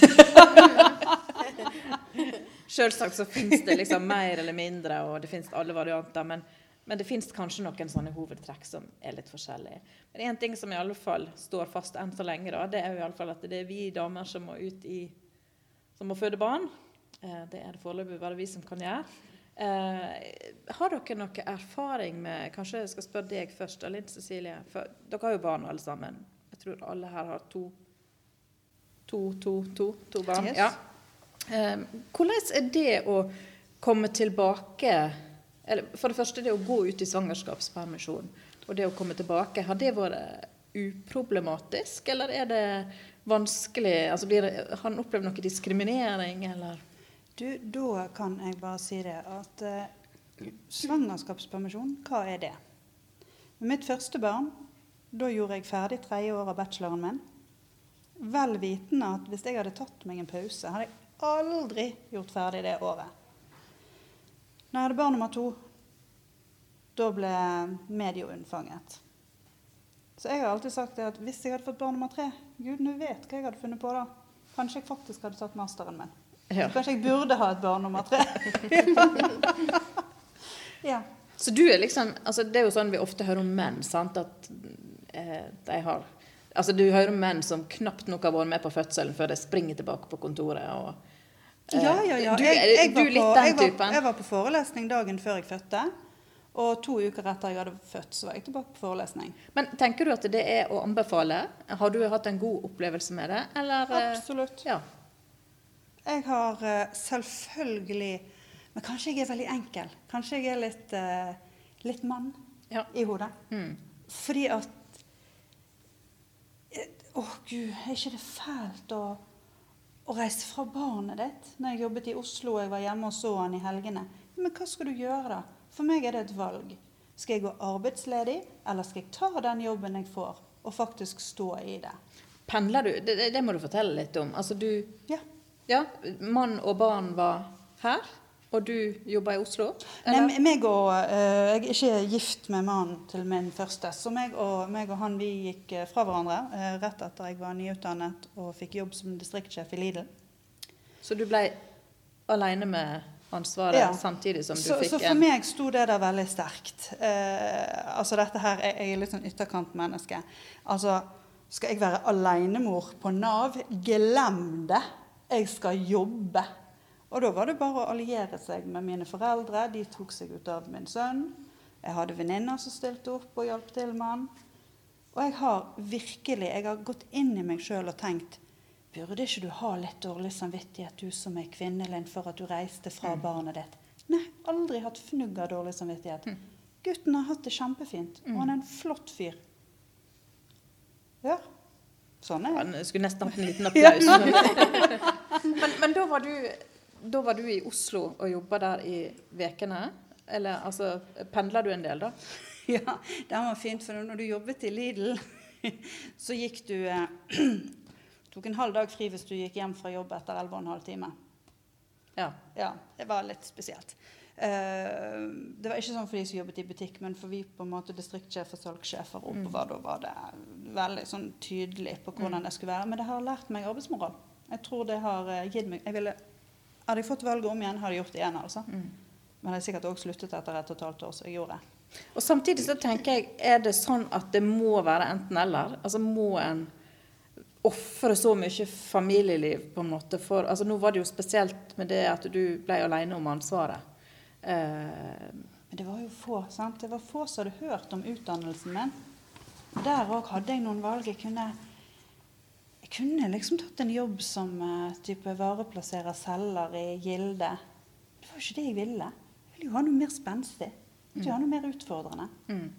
Selvsagt så fins det liksom mer eller mindre, og det fins alle varianter. Men, men det fins kanskje noen sånne hovedtrekk som er litt forskjellige. Men én ting som i alle fall står fast enn så lenge, da, det er jo i alle fall at det er vi damer som må ut i Som må føde barn. Eh, det er det foreløpig bare vi som kan gjøre. Eh, har dere noe erfaring med Kanskje jeg skal spørre deg først, Linn Cecilie. For dere har jo barn alle sammen. Jeg tror alle her har to To, to, to, to barn. Yes. Ja. Eh, hvordan er det å komme tilbake eller For det første det å gå ut i svangerskapspermisjon og det å komme tilbake. Har det vært uproblematisk, eller er det vanskelig? Altså blir det, har han opplevd noe diskriminering, eller? Du, da kan jeg bare si det at eh, svangerskapspermisjon, hva er det? Med mitt første barn, da gjorde jeg ferdig tredje år av bacheloren min. Vel vitende at hvis jeg hadde tatt meg en pause, hadde jeg aldri gjort ferdig det året. Når jeg hadde barn nummer to, da ble medio unnfanget. Så jeg har alltid sagt at hvis jeg hadde fått barn nummer tre, gudene vet hva jeg hadde funnet på da. Kanskje jeg faktisk hadde tatt masteren min. Ja. Kanskje jeg burde ha et barn nummer tre. ja. Så du er liksom altså Det er jo sånn vi ofte hører om menn, sant? At eh, de har Altså du hører menn som knapt nok har vært med på fødselen før de springer tilbake på kontoret og eh, Ja, ja, ja. Du, Jeg, jeg, du var på, jeg, var, jeg var på forelesning dagen før jeg fødte. Og to uker etter jeg hadde født, så var jeg tilbake på forelesning. Men tenker du at det er å anbefale? Har du hatt en god opplevelse med det, eller? eh, Absolutt. Ja. Jeg har eh, selvfølgelig Men kanskje jeg er veldig enkel. Kanskje jeg er litt, eh, litt mann Ja. i hodet. Mm. Fordi at Å, gud, er ikke det fælt å, å reise fra barnet ditt? Når jeg jobbet i Oslo og jeg var hjemme og så han i helgene. Men hva skal du gjøre, da? For meg er det et valg. Skal jeg gå arbeidsledig, eller skal jeg ta den jobben jeg får, og faktisk stå i det? Pendler du? Det, det, må du fortelle litt om. Altså du Ja. Ja, mann og barn var her, og du jobber i Oslo? Nei, meg og, uh, jeg er ikke gift med mannen til min første, så meg og, meg og han vi gikk eh, fra hverandre uh, rett etter jeg var nyutdannet og fikk jobb som distriktsjef i Lidl. Så du ble aleine med ansvaret Ja. samtidig som du Så, fikk så for meg sto det der veldig sterkt. Uh, altså dette her, jeg, jeg er litt sånn ytterkantmenneske. Altså, skal jeg være alenemor på Nav? Glem det! Jeg skal jobbe. Og da var det bare å alliere seg med mine foreldre. De tok seg ut av min sønn. Jeg hadde venninner som stilte opp og hjalp til med han. Og jeg har virkelig jeg har gått inn i meg sjøl og tenkt Burde ikke du ha litt dårlig samvittighet, du som er kvinnelinn, for at du reiste fra barnet ditt? Nei, aldri hatt fnugg av dårlig samvittighet. Gutten har hatt det kjempefint, og han er en flott fyr. Ja. Sånn er det. Skulle nesten hatt en liten applaus. men, men da, var du, da var du i Oslo og jobba der i vekene? Eller altså, pendla du en del, da? Ja, det var fint, for når du jobbet i Lidl, så gikk du eh, Tok en halv dag fri hvis du gikk hjem fra jobb etter 11 12 timer. Ja. Ja, det var litt spesielt. Uh, det var ikke sånn for de som jobbet i butikk, men for vi på en måte distriktssjefer og salgssjefer oppover, da var det veldig sånn tydelig på hvordan det skulle være. Men det har lært meg arbeidsmoral. Jeg tror det har eh, gitt meg jeg ville, Hadde jeg fått valget om igjen, hadde jeg gjort det igjen. altså. Men jeg sikkert også sluttet etter et og et halvt år, så jeg gjorde det. Og samtidig så tenker jeg, er det sånn at det må være enten-eller? Altså må en ofre så mye familieliv på en måte for altså Nå var det jo spesielt med det at du ble alene om ansvaret. Eh, Men det var jo få sant? Det var få som hadde hørt om utdannelsen min. Der òg hadde jeg noen valg. Jeg kunne, jeg kunne liksom tatt en jobb som uh, type vareplasserer selger i Gilde. Det var jo ikke det jeg ville. Jeg ville jo ha noe mer spenstig. Jeg ville ha noe mer utfordrende. mm.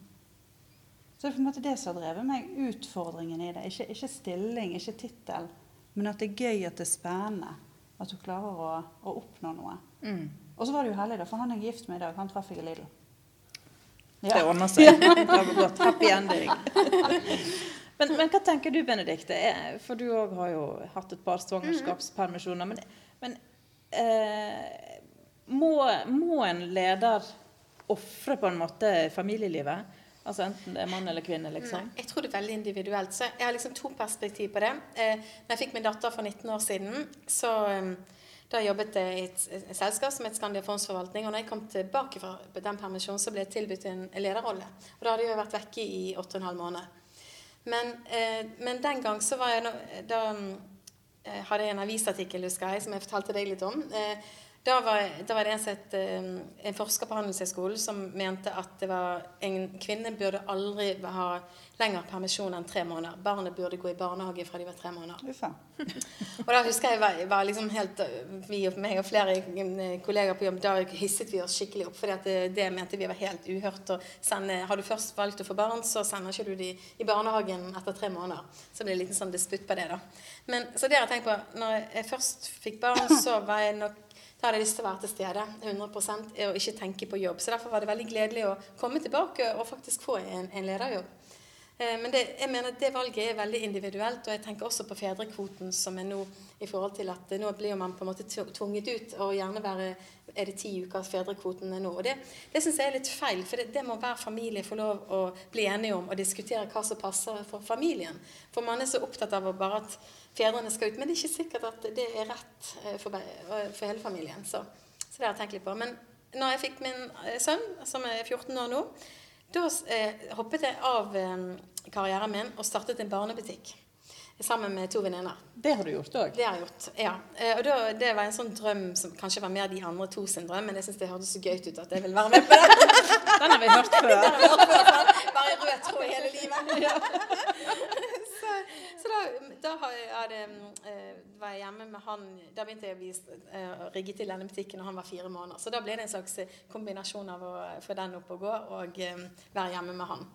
Så det er på en måte det som har drevet meg, utfordringen i det. Ikke, ikke stilling, ikke tittel, men at det er gøy, at det er spennende. At du klarer å, å oppnå noe. Mm. Og så var det jo heldig, da, for han jeg er gift med i dag, han traff jeg i Lidl. Det ordner seg. Det var godt. Happy ending. Men, men hva tenker du, Benedikte? For du òg har jo hatt et par svangerskapspermisjoner. Men, men eh, må, må en leder ofre på en måte familielivet? Altså enten det er mann eller kvinne, liksom? Nei, jeg tror det er veldig individuelt. Så jeg har liksom to perspektiv på det. Eh, når jeg fikk min datter for 19 år siden, så eh, da jobbet jeg i et, et selskap som het Skandia Fondsforvaltning. Og når jeg kom tilbake fra den permisjonen, så ble jeg tilbudt en lederrolle. Og da hadde jeg vært vekke i 8 12 måneder. Men, eh, men den gang så var jeg nå Da eh, hadde jeg en avisartikkel, husker jeg, som jeg fortalte deg litt om. Eh, da var, da var det en, sett, eh, en forsker på Handelshøyskolen som mente at det var en kvinne burde aldri ha lengre permisjon enn tre måneder. Barnet burde gå i barnehage fra de var tre måneder. Uffa. Og da husker jeg var, var liksom helt Vi og meg og flere eh, kollegaer på jobb, da hisset vi oss skikkelig opp. fordi det, det mente vi var helt uhørt. å sende, Har du først valgt å få barn, så sender ikke du de i barnehagen etter tre måneder. Så det ble en liten sånn disputt på det, da. Men så det har jeg tenkt på Når jeg først fikk barn, så var jeg nok da hadde jeg lyst til å være til stede 100 og ikke tenke på jobb. Så derfor var det veldig gledelig å komme tilbake og faktisk få en, en lederjobb. Eh, Men det, jeg mener at det valget er veldig individuelt, og jeg tenker også på fedrekvoten som er nå i forhold til at eh, nå blir man på en måte tvunget ut, og gjerne være er det ti uker fedrekvoten er nå. Og det, det syns jeg er litt feil, for det, det må hver familie få lov å bli enige om og diskutere hva som passer for familien. For man er så opptatt av bare at fedrene skal ut, men det er ikke sikkert at det er rett eh, for, for hele familien. Så, så det har jeg tenkt litt på. Men når jeg fikk min eh, sønn, som er 14 år nå, da eh, hoppet jeg av eh, karrieren min og startet en barnebutikk. sammen med to venninner. Det har du gjort òg. Det har jeg gjort, ja. Eh, Og da, det var en sånn drøm som kanskje var mer de andre to sin drøm, men jeg syns det hørtes så gøy ut at jeg vil være med på det. Den har vi hørt før. Bare rød tråd hele livet. så da, da jeg, hadde, eh, var jeg hjemme med han Da begynte jeg å eh, rigge til denne butikken når han var fire måneder. Så da ble det en slags kombinasjon av å få den opp og gå og eh, være hjemme med han.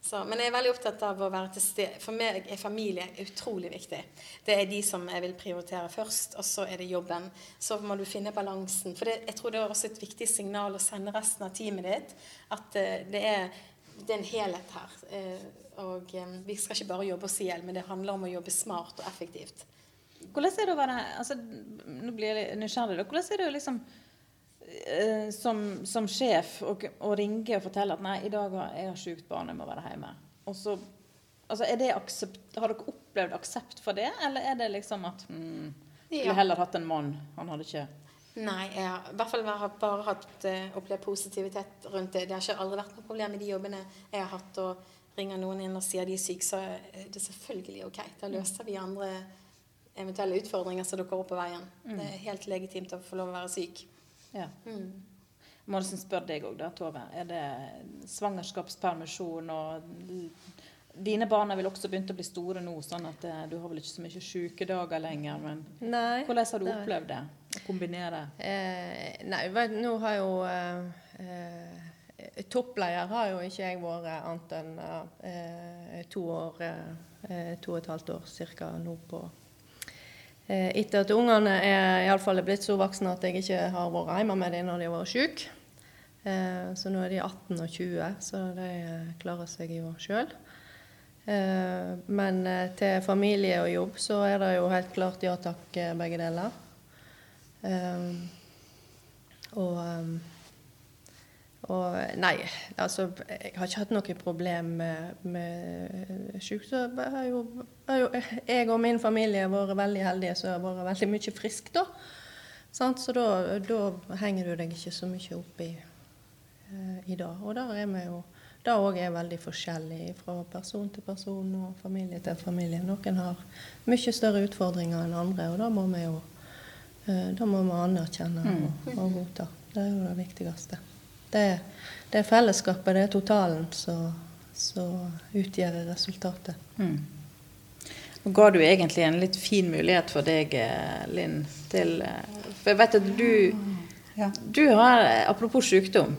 Så, men jeg er veldig opptatt av å være til stede. For meg er familie utrolig viktig. Det er de som jeg vil prioritere først, og så er det jobben. Så må du finne balansen. For det, jeg tror det er også et viktig signal å sende resten av teamet ditt at eh, det, er, det er en helhet her. Og eh, vi skal ikke bare jobbe oss i hjel, men det handler om å jobbe smart og effektivt. Hvordan er det å være altså, Nå blir jeg nysgjerrig. da. Hvordan er det å liksom eh, som, som sjef å ringe og fortelle at 'nei, i dag har jeg har sjukt barn, jeg må være hjemme'. Og så, altså, det aksept, Har dere opplevd aksept for det, eller er det liksom at mm. Skulle heller hatt en mann. Han hadde ikke Nei, jeg har i hvert fall bare, hatt, eh, opplevd positivitet rundt det. Det har ikke aldri vært noe problem i de jobbene jeg har hatt. Og ringer noen inn og sier de er syke, så er det selvfølgelig ok. Da løser vi andre eventuelle utfordringer som dukker opp på veien. Det er helt legitimt å få lov å være syk. Ja. Mm. Må spør deg òg, da, Tove. Er det svangerskapspermisjon og Dine barn vil også begynt å bli store nå, sånn at eh, du har vel ikke så mye sykedager lenger. Men Nei. hvordan har du opplevd det? Å kombinere? Eh, nei, vet, nå har jo eh, eh, Toppleder har jo ikke jeg vært annet enn eh, to år eh, To og et halvt år cirka nå på eh, Etter at ungene er iallfall blitt så voksne at jeg ikke har vært hjemme med dem når de har vært syke. Eh, så nå er de 18 og 20, så de eh, klarer seg jo sjøl. Eh, men til familie og jobb så er det jo helt klart ja takk, begge deler. Og, og Nei, altså Jeg har ikke hatt noe problem med, med sykdom. Jeg jo, jeg og min familie har vært veldig heldige som har vært veldig mye friske, da. Så da, da henger du deg ikke så mye opp i, eh, i det. Og der er vi jo det òg er veldig forskjellig fra person til person og familie til familie. Noen har mye større utfordringer enn andre, og da må vi jo eh, da må vi anerkjenne og, og godta. Det er jo det viktigste. Det, det er fellesskapet, det er totalen, som utgjør resultatet. Mm. Nå ga du egentlig en litt fin mulighet for deg, eh, Linn, til eh, For jeg vet at du Ja. Du har, eh, apropos sykdom,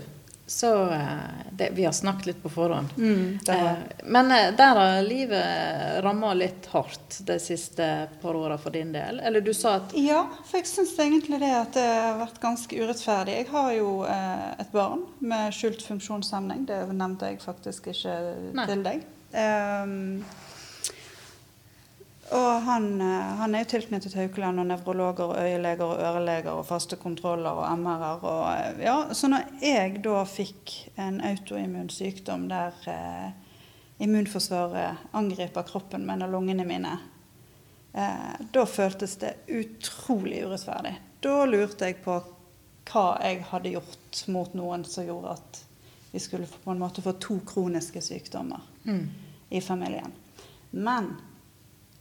så eh, det, Vi har snakket litt på forhånd. Mm, Eh, Men eh, der har livet ramma litt hardt de siste par åra for din del. Eller du sa at Ja, for jeg syns egentlig det at det har vært ganske urettferdig. Jeg har jo eh, et barn med skjult funksjonshemning. Det nevnte jeg faktisk ikke Nei. til deg. Ehm, og han, eh, han er jo tilknyttet Haukeland og nevrologer og øyeleger og øreleger og faste kontroller og MR-er. Og, eh, ja, så når jeg da fikk en autoimmun sykdom der eh, immunforsvaret angriper kroppen min og lungene mine, eh, da føltes det utrolig urettferdig. Da lurte jeg på hva jeg hadde gjort mot noen som gjorde at vi skulle på en måte få to kroniske sykdommer i familien. Men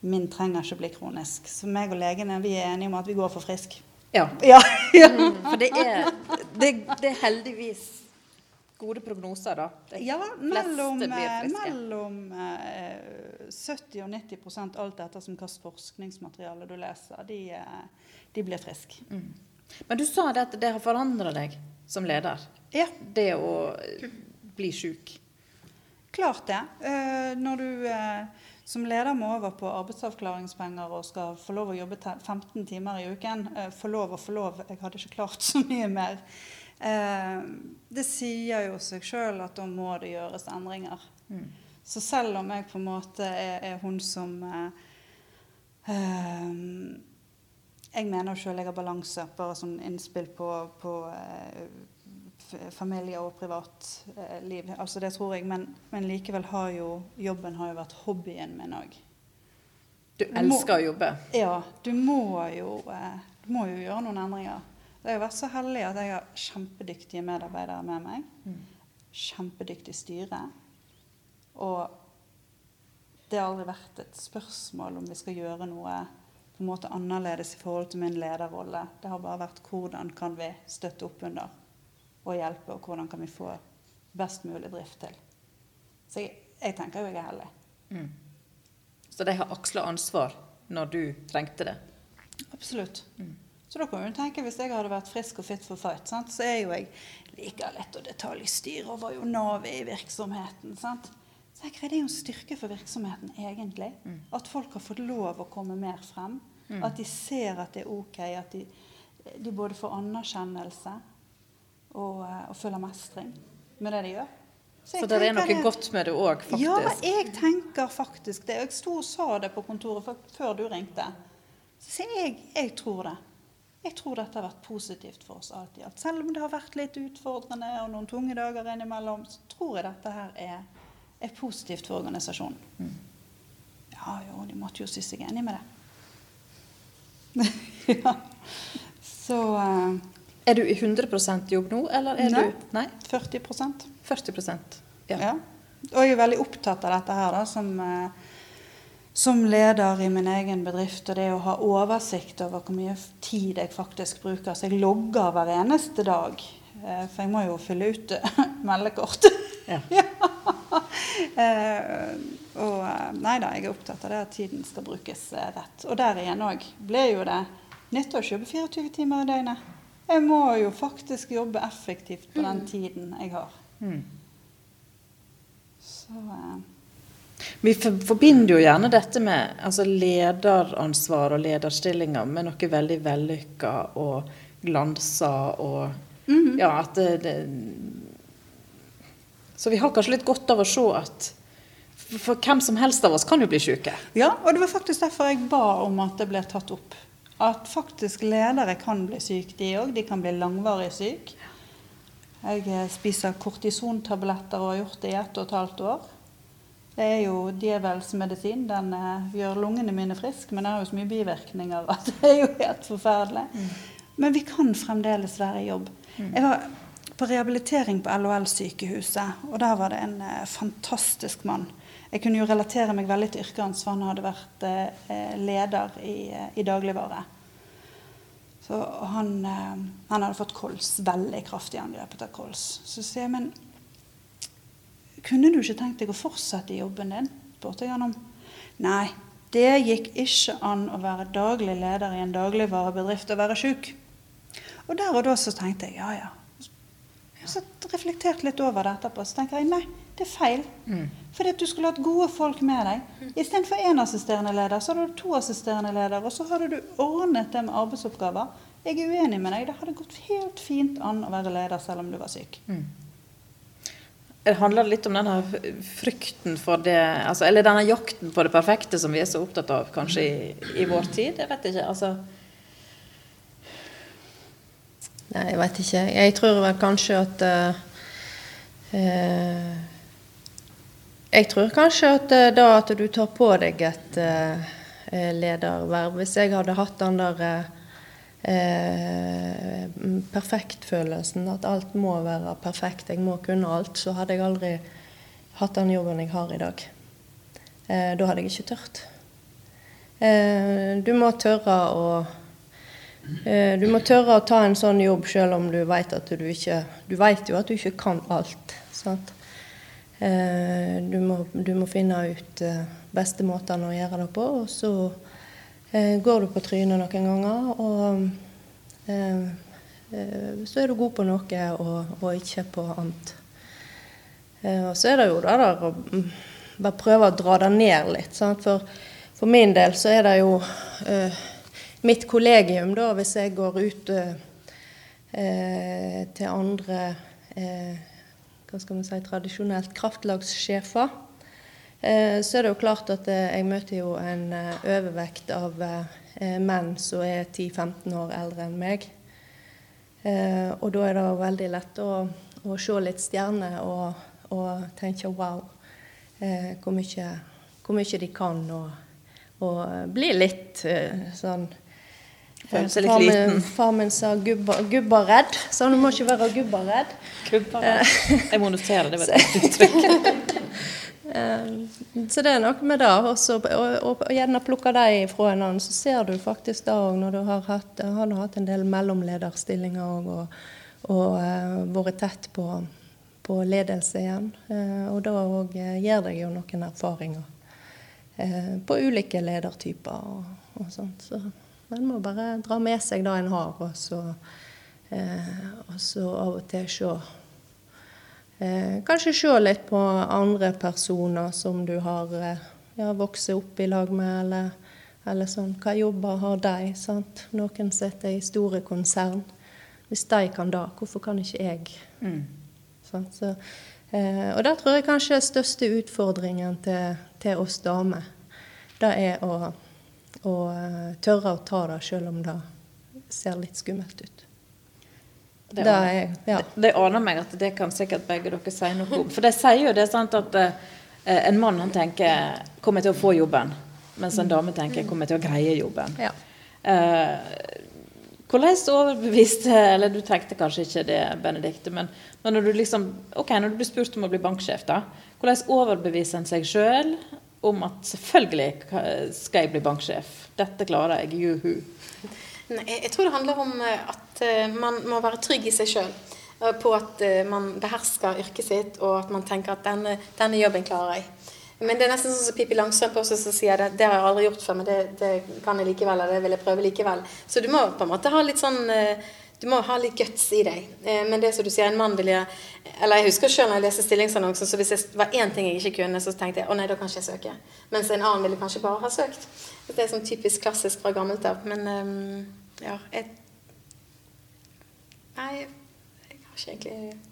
min trenger ikke bli kronisk. Så meg og legene vi er enige om at vi går for frisk. Ja. Ja. For det er, det, det er heldigvis gode prognoser, da. De Ja, mellom, eh, mellom eh, 70 og 90% alt etter som hvilket forskningsmateriale du leser, de, eh, de blir friske. Men du sa det at det har forandra deg som leder. Ja, Det å bli sjuk. klart det. Eh, når du eh, som leder må over på arbeidsavklaringspenger og skal få lov å jobbe 15 timer i uken, eh, få lov og få lov, jeg hadde ikke klart så mye mer. Eh, det sier jo seg sjøl at da må det gjøres endringer. Så selv om jeg på en måte er, er hun som eh, eh, Jeg mener sjøl jeg har balanse, bare sånn innspill på, på eh, familie- og privatliv. altså det tror jeg, men, men likevel har jo jobben har jo vært hobbyen min òg. Du elsker å jobbe. Ja, du må jo, eh, du må jo gjøre noen endringer. Jeg har vært så heldig at jeg har kjempedyktige medarbeidere med meg. Kjempedyktig styre. Og det har aldri vært et spørsmål om vi skal gjøre noe på en måte annerledes i forhold til min lederrolle. Det har bare vært hvordan kan vi støtte opp under og hjelpe, og hvordan kan vi få best mulig drift til. Så jeg, jeg tenker jo jeg er heldig. Mm. Så de har aksla ansvar når du trengte det? Absolutt. Så da kan du tenke, hvis jeg hadde vært frisk og fit for fight, sant, så er jo jeg like lett å detaljstyre og var jo navet i virksomheten. sant? Så jeg Det er jo en styrke for virksomheten, egentlig. At folk har fått lov å komme mer frem. At de ser at det er ok. At de, de både får anerkjennelse og, eh, og føle mestring med det de gjør. Så, Så det er noe godt med det òg, faktisk? Ja, jeg tenker faktisk det. Jeg sto og sa det på kontoret før, du ringte. Så jeg, jeg tror det. Jeg tror dette har vært positivt for oss alt i alt. Selv om det har vært litt utfordrende og noen tunge dager innimellom, så tror jeg dette her er, er positivt for organisasjonen. Ja jo, de måtte jo si seg enig med det. ja. Så eh, Er du i 100 jobb nå, eller er Nei. du Nei? 40 40 ja. Ja. Og jeg er veldig opptatt av dette her da, som, eh, som leder i min egen bedrift. Og det å ha oversikt over hvor mye tid jeg faktisk bruker. Så jeg logger hver eneste dag. eh, For jeg må jo fylle ut eh, meldekort. Ja. ja. og nei da, jeg er opptatt av det at tiden skal brukes rett. Og der igjen òg ble jo det jobbe 24 timer i døgnet. Jeg må jo faktisk jobbe effektivt på den tiden jeg har. Mm. Så eh, Vi forbinder jo gjerne dette med altså lederansvar og lederstillinger med noe veldig vellykka og glansa og mm. Ja, at det, det Så vi har kanskje litt godt av å se at for, for hvem som helst av oss kan jo bli syke. Ja, og det var faktisk derfor jeg ba om at det ble tatt opp. At faktisk ledere kan bli syke, de òg. De kan bli langvarig syke. Jeg eh, spiser kortisontabletter og har gjort det i ett og et halvt år. Det er jo djevelens medisin. Den eh, gjør lungene mine friske, men det har jo så mye bivirkninger at det er jo helt forferdelig. Men vi kan fremdeles være i jobb. Jeg var på rehabilitering på LHL-sykehuset, og der var det en eh, fantastisk mann. Jeg kunne jo relatere meg veldig til yrket hans, for han hadde vært eh, leder i, eh, i dagligvare. Så han, eh, han hadde fått kols, veldig kraftig angrepet av kols. Så sier jeg, men kunne du ikke tenkt deg å fortsette i jobben din? spurte jeg han om. Nei, det gikk ikke an å være daglig leder i en dagligvarebedrift og være sjuk. Og der og da så tenkte jeg ja, ja. Så reflekterte litt over det etterpå. Så tenker jeg nei, det er feil. Fordi at du skulle hatt gode folk med deg. Istedenfor én assisterende leder, så hadde du to assisterende ledere. Og så hadde du ordnet det med arbeidsoppgaver. Jeg er uenig med deg. Det hadde gått helt fint an å være leder selv om du var syk. Det handler litt om denne frykten for det altså, Eller denne jakten på det perfekte som vi er så opptatt av kanskje i, i vår tid. Jeg vet ikke. altså... Nei, jeg vet ikke. Jeg tror vel kanskje at uh, eh, Jeg tror kanskje at eh, da at du tar på deg et eh, eh, lederverv Hvis jeg hadde hatt den der eh, eh, perfektfølelsen, at alt må være perfekt, jeg må kunne alt, så hadde jeg aldri hatt den jobben jeg har i dag. Eh, da hadde jeg ikke tørt. Eh, du må tørre å Eh, Du må tørre å ta en sånn jobb selv om du vet at du ikke Du vet jo at du ikke kan alt. Sant? Eh, Du må, du må finne ut eh, beste måten å gjøre det på, og så eh, går du på trynet noen ganger, og så er du god på noe og, og ikke på annet. Og så er det jo det der å mm, bare prøve å dra det ned litt. Sant? For, for min del så er det jo mitt kollegium, da, hvis jeg går ut til andre hva skal man si, tradisjonelt kraftlagssjefer, eh, så er det jo klart at eh, jeg møter jo en eh, overvekt av menn som er 10-15 år eldre enn meg. Og da er det veldig lett å, å se litt stjerner og, og tenke wow, hvor, mye, hvor mye de kan, og, og bli litt sånn Føle seg litt Far min- liten. Far min sa gubba, gubba redd, så du må ikke være gubba redd. Jeg må notere det. var et uttrykk. Eh, så det er noe med det. Også, og, og, og gjerne plukke dem fra en annen, så ser du faktisk det òg når du har hatt, har hatt en del mellomlederstillinger og, og, og uh, vært tett på, på, ledelse igjen. Uh, og da òg gir deg jo noen erfaringer uh, på ulike ledertyper og, og sånt. Så en må bare dra med seg det en har, og så, og så av og til se Eh, kanskje se litt på andre personer som du har eh, ja, vokst opp i lag med, eller, eller, sånn. Hva jobber har de? sant? Noen sitter i store konsern. Hvis de kan det, hvorfor kan ikke jeg? Mm. Sånn, så, eh, og det tror jeg kanskje er største utfordringen til, til oss damer. Det er å, å eh, tørre å ta det selv om det ser litt skummelt ut. Det, det, er, ja. det, det aner meg at det kan sikkert begge dere si noe om. For de sier jo det sant at eh, en mann han tenker 'kommer til å få jobben', mens en dame tenker 'kommer til å greie jobben'. Ja. Eh, hvordan overbeviste Eller du tenkte kanskje ikke det, Benedicte, men, men, når du liksom Ok, når du blir spurt om å bli banksjef, da. Hvordan overbeviser en seg sjøl om at selvfølgelig skal jeg bli banksjef? Dette klarer jeg. Juhu. Nei, jeg tror det handler om eh, at eh, man må være trygg i seg sjøl. Eh, på at man behersker yrket sitt, og at man tenker at denne, denne jobben klarer jeg. Men det er nesten sånn som Pippi Langstrømpe også som sier det. Det har jeg aldri gjort før, men det, det kan jeg likevel, eller det vil jeg prøve likevel. Så du må på en måte ha litt sånn du må ha litt guts i deg. Men det som du sier, en mann vil gjøre Eller jeg husker selv når jeg leste stillingsannonsen, så hvis det var én ting jeg ikke kunne, så tenkte jeg å nei, da kan ikke jeg søke. Mens en annen ville kanskje bare ha søkt. Det er sånn typisk klassisk fra gammelt av. Men um, ja, jeg Nei, jeg har ikke egentlig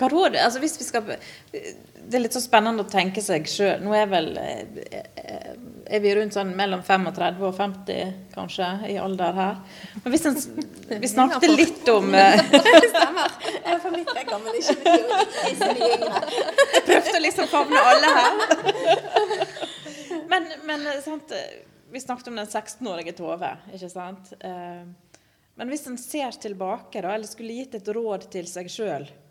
råd, altså skal, Det er litt så spennende å tenke seg sjøl. Nå er vel er vi rundt sånn mellom 35 og 50 kanskje i alder her. Men hvis en, Vi snakket litt om Stemmer. Jeg er for mitt er gammel, ikke mye yngre. Jeg prøvde å liksom favne alle her. Men, men sant vi snakket om den 16-årige Tove, ikke sant. Eh, men hvis en ser tilbake, da, eller skulle gitt et råd til seg sjøl, eh,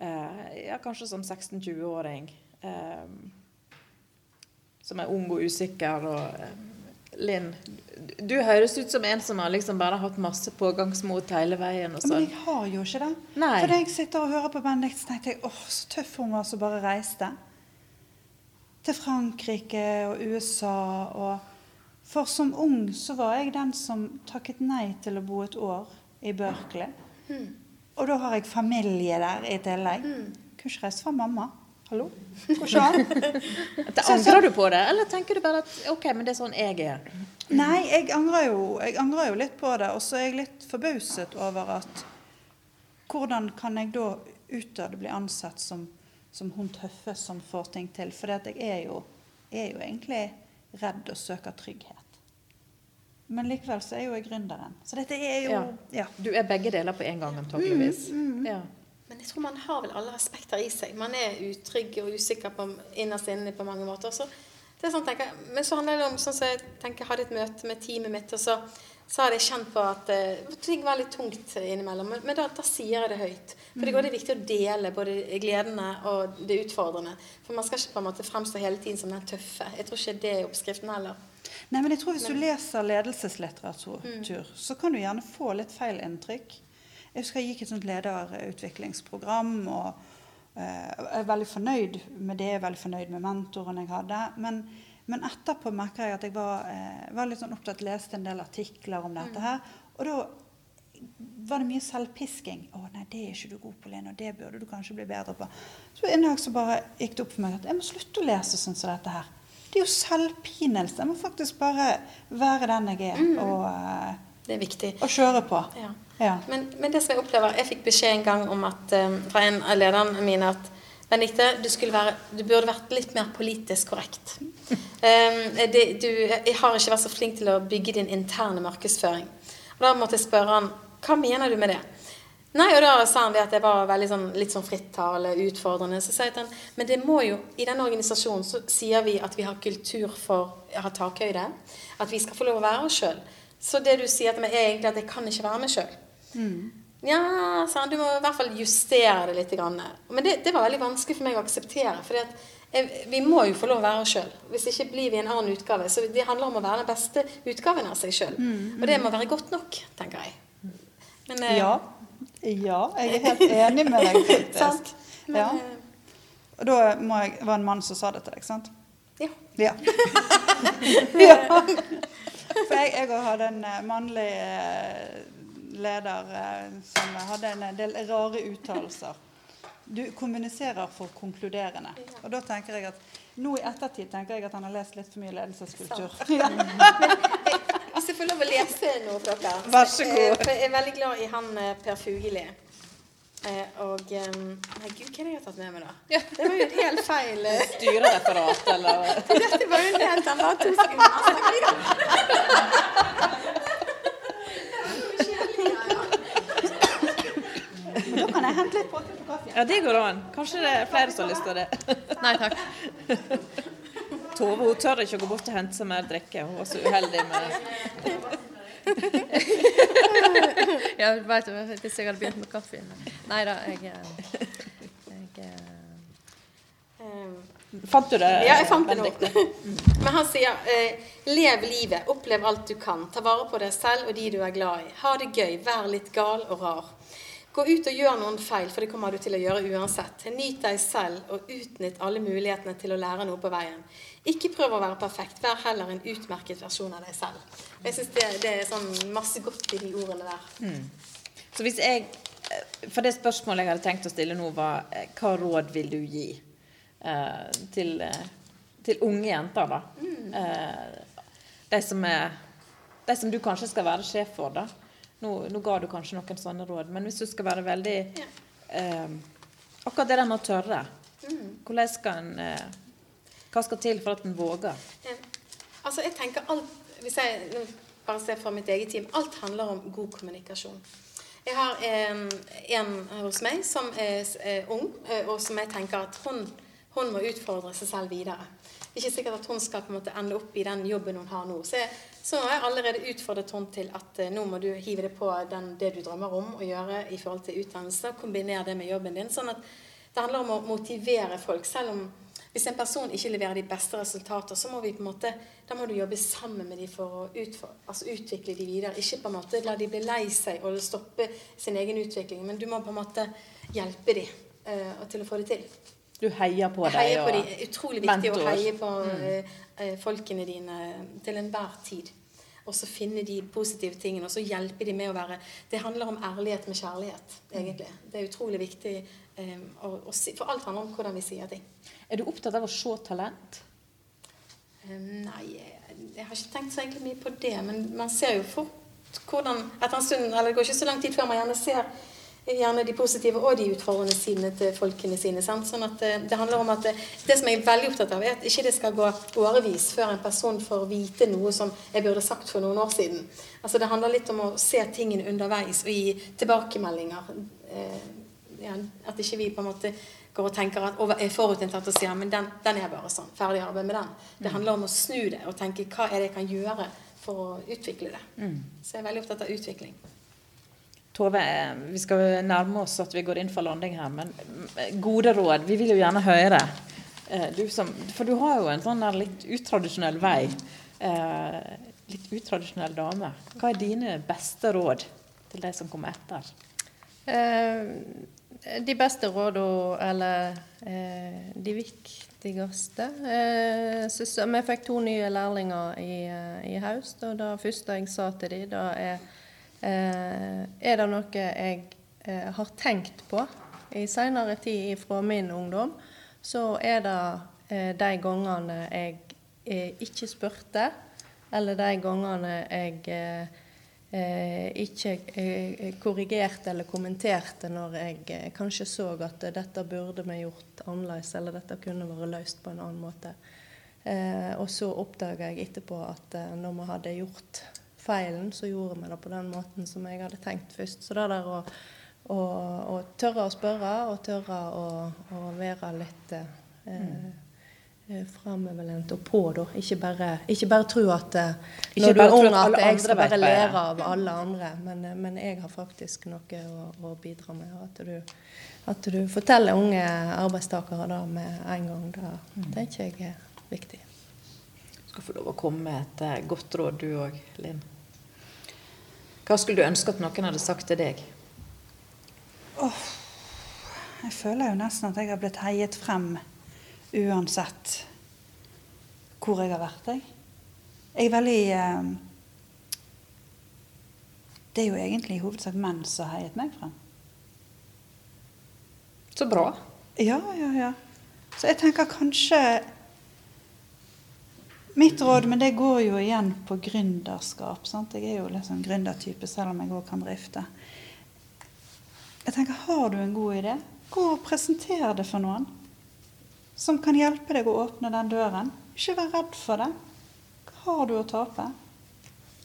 ja, kanskje som 16-20-åring, eh, som er ung og usikker og Linn, du høres ut som en som har liksom bare hatt masse pågangsmot hele veien. Men jeg har jo ikke det. Nei. For da jeg sitter og hører på Benedikt, så tenkte jeg åh, så tøff hun var som bare reiste. Til Frankrike og USA og for som ung så var jeg den som takket nei til å bo et år i Berkeley. Mm. Og da har jeg familie der i tillegg. Mm. Kunne ikke reist fra mamma. Hallo? Går Angrer du på det, eller tenker du bare at OK, men det er sånn jeg er? Nei, jeg angrer jo, jeg angrer jo litt på det. Og så er jeg litt forbauset over at Hvordan kan jeg da utad bli ansett som, som hun tøffe som får ting til? For jeg er jo, er jo egentlig redd og søker trygghet. Men likevel så er jo jeg gründeren. Så dette er jo ja. ja. Du er begge deler på en gang, antakeligvis. Mm, mm. Ja. Men jeg tror man har vel alle aspekter i seg. Man er utrygg og usikker på, innerst inne på mange måter. Så, det er sånn, tenker, men så handler det om sånn som jeg tenker, jeg hadde et møte med teamet mitt, og så, så hadde jeg kjent på at uh, ting var litt tungt innimellom. Men, men da, da, sier jeg det høyt. For det, går, det er viktig å dele både gledene og det utfordrende. For man skal ikke på en måte fremstå hele tiden som den tøffe. Jeg tror ikke det er oppskriften heller. Nei, men jeg tror Hvis du leser ledelseslitteratur, mm. så kan du gjerne få litt feil inntrykk. Jeg husker jeg gikk et sånt lederutviklingsprogram. og uh, Jeg er veldig fornøyd med det, jeg er veldig fornøyd med mentoren jeg hadde. Men, men etterpå merker jeg at jeg var, uh, var litt sånn opptatt, leste en del artikler om dette mm. her. Og da var det mye selvpisking. 'Å nei, det er ikke du god på, Lene, og det burde du kanskje bli bedre på.' Så en dag så bare gikk det opp for meg at jeg må slutte å lese sånn som dette her. Det er jo selvpinelse. Jeg må faktisk bare være den jeg er. Mm. Og, er. Og kjøre på. Ja. Ja. Men, men, det som jeg opplever Jeg fikk beskjed en gang om at, um, fra en av lederne mine at Benedicte, du, være, du, burde vært litt mer politisk korrekt. Um, det, du jeg har ikke vært så flink til å bygge din interne markedsføring. Og Da måtte jeg spørre han hva mener du med det. Nei, og da sa han det at det var veldig sånn, litt sånn frittale, utfordrende. Så sa jeg til han men det må jo, i denne organisasjonen så sier vi at vi har kultur for å ha takhøyde. At vi skal få lov å være oss sjøl. Så det du sier til meg, er egentlig at jeg kan ikke være meg sjøl. Mm. Ja, sa han, du må i hvert fall justere det litt. Grann. Men det, det, var veldig vanskelig for meg å akseptere. For vi må jo få lov å være oss sjøl. Hvis ikke blir vi en annen utgave. Så det handler om å være den beste utgaven av seg sjøl. Og det må være godt nok, tenker jeg. Men, eh, Ja. Ja, jeg er helt enig med deg, faktisk. Men, Ja. eh, Og da må jeg, var en mann som sa det til deg, sant? ja. Ja. ja. For jeg, jeg hadde en eh, mannlig eh, leder som hadde en del rare uttalelser. Du kommuniserer for konkluderende. Og da tenker jeg at nå i ettertid tenker jeg at han har lest litt for mye ledelseskultur. Ja. Hvis jeg får lov å lese noe for dere. Vær så god. Eh, For jeg er veldig glad i han eh, Per Fugeli. Eh, og eh, Nei, gud, hva er det jeg har tatt med meg, da? Det var jo en helt feil eh, Styrereferat, eller Dette var jo en helt annen. To sekunder. Da kan jeg hente litt påfyll på kaffen. Ja, det går an. Kanskje det er flere som har lyst til det. Nei takk. Tove hun tør ikke å gå bort og hente seg mer drikke. Hun var så uheldig med Ja, vet du, hvis jeg hadde begynt med kaffe Nei da, jeg, eh, jeg Eh, Fant du det? Ja, jeg fant det nå. Men han sier eh, lev livet, opplev alt du kan. Ta vare på deg selv og de du er glad i. Ha det gøy, vær litt gal og rar. Gå ut og gjør noen feil, for det kommer du til å gjøre uansett. Nyt deg selv og utnytt alle mulighetene til å lære noe på veien. Ikke prøv å være perfekt, vær heller en utmerket versjon av deg selv. Jeg synes det, det er sånn masse godt i de ordene der. Så hvis jeg For det spørsmålet jeg hadde tenkt å stille nå, var eh, hva råd vil du gi eh, til, eh, til unge jenter, da? Eh, de som er De som du kanskje skal være sjef for, da. Nå, nå ga du kanskje noen sånne råd, men hvis du skal være veldig eh, Akkurat det der med å tørre. Hvordan skal en eh, Hva skal til for at en våger? Ja. Altså, jeg tenker alt Hvis jeg bare ser fra mitt eget team Alt handler om god kommunikasjon. Jeg har en, en hos meg som er er, ung, eh, og som jeg tenker at hun, hun må utfordre seg selv videre. Det er ikke sikkert at hun skal på en måte ende opp i den jobben hun har nå. Så, jeg, så har jeg allerede utfordret henne til at eh, nå må du hive det på den, det du drømmer om å gjøre i forhold til utdannelse, og kombinere det med jobben din. sånn at det handler om å motivere folk. Selv om hvis en person ikke leverer de beste resultater, så må vi på en måte, da må du jobbe sammen med dem for å utfor, altså utvikle dem videre. Ikke på en måte la de bli lei seg og stoppe sin egen utvikling, men du må på en måte hjelpe dem eh, til å få det til. Du heier på dem. På og- de, er utrolig viktig mentor. å heie på eh, folkene dine til enhver tid. Og så finne de positive tingene, og så hjelpe de med å være Det handler om ærlighet med kjærlighet, egentlig. Det er utrolig viktig. eh, å, å si, for alt handler om hvordan vi sier ting. Er du opptatt av å se talent? Eh, Nei, jeg har ikke tenkt så egentlig mye på det. Men man ser jo fort hvordan Etter en stund, eller det går ikke så lang tid før man gjerne ser gjerne de positive og de utfordrende sidene til folkene sine. Sant? Sånn at eh, det handler om at det, det som jeg er veldig opptatt av, er at ikke det skal gå årevis før en person får vite noe som jeg burde sagt for noen år siden. Altså Det handler litt om å se tingene underveis og gi tilbakemeldinger. Eh, ja, at ikke vi på en måte går og tenker at, og er forutinntatt og sier men den, den er bare sånn. Ferdig arbeid med den. Det handler om å snu det og tenke hva er det jeg kan gjøre for å utvikle det. Så jeg er veldig opptatt av utvikling. Tove, eh, vi skal nærme oss at vi går inn for landing her, men mm, gode råd. Vi vil jo gjerne høre. Eh, Du som, for du har jo en sånn litt utradisjonell vei. Eh, litt utradisjonell dame. Hva er dine beste råd til de som kommer etter? Eh, de beste rådene, eller eh, de viktigste eh, Vi fikk to nye lærlinger i, eh, i høst, og det første jeg sa til dem, da er eh, Er det noe jeg eh, har tenkt på i seinere tid fra min ungdom, så er det eh, de gangene jeg eh, ikke spurte, eller de gangene jeg eh, eh, ikke eh, korrigerte eller kommenterte når jeg eh, kanskje så at eh, dette burde vi gjort annerledes, eller dette kunne vært løst på en annen måte. Eh, og så oppdaga jeg etterpå at eh, når vi hadde gjort feilen, så gjorde vi det på den måten som jeg hadde tenkt først. Så det der å, å, å tørre å spørre, og tørre å, å være litt eh, eh, framoverlent og på, da. Ikke bare, ikke bare tro at eh, Ikke når du er ung at at jeg skal bare lære av alle andre. Men, eh, men jeg har faktisk noe å, å bidra med. At du, at du forteller unge arbeidstakere det med en gang, det er tenker jeg er viktig. Du skal få lov å komme med et godt råd, du òg, Linn. Hva skulle du ønske at noen hadde sagt til deg? Jeg føler jo nesten at jeg har blitt heiet frem uansett hvor jeg har vært. Jeg, jeg er veldig eh, Det er jo egentlig i hovedsak menn som har heiet meg frem. Så bra. Ja, ja, ja. Så jeg tenker kanskje Mitt råd, men det går jo igjen på gründerskap. Sant? Jeg er jo sånn gründertype, selv om jeg òg kan drifte. Jeg tenker, Har du en god idé, gå og presenter det for noen som kan hjelpe deg å åpne den døren. Ikke vær redd for det. Hva har du å tape?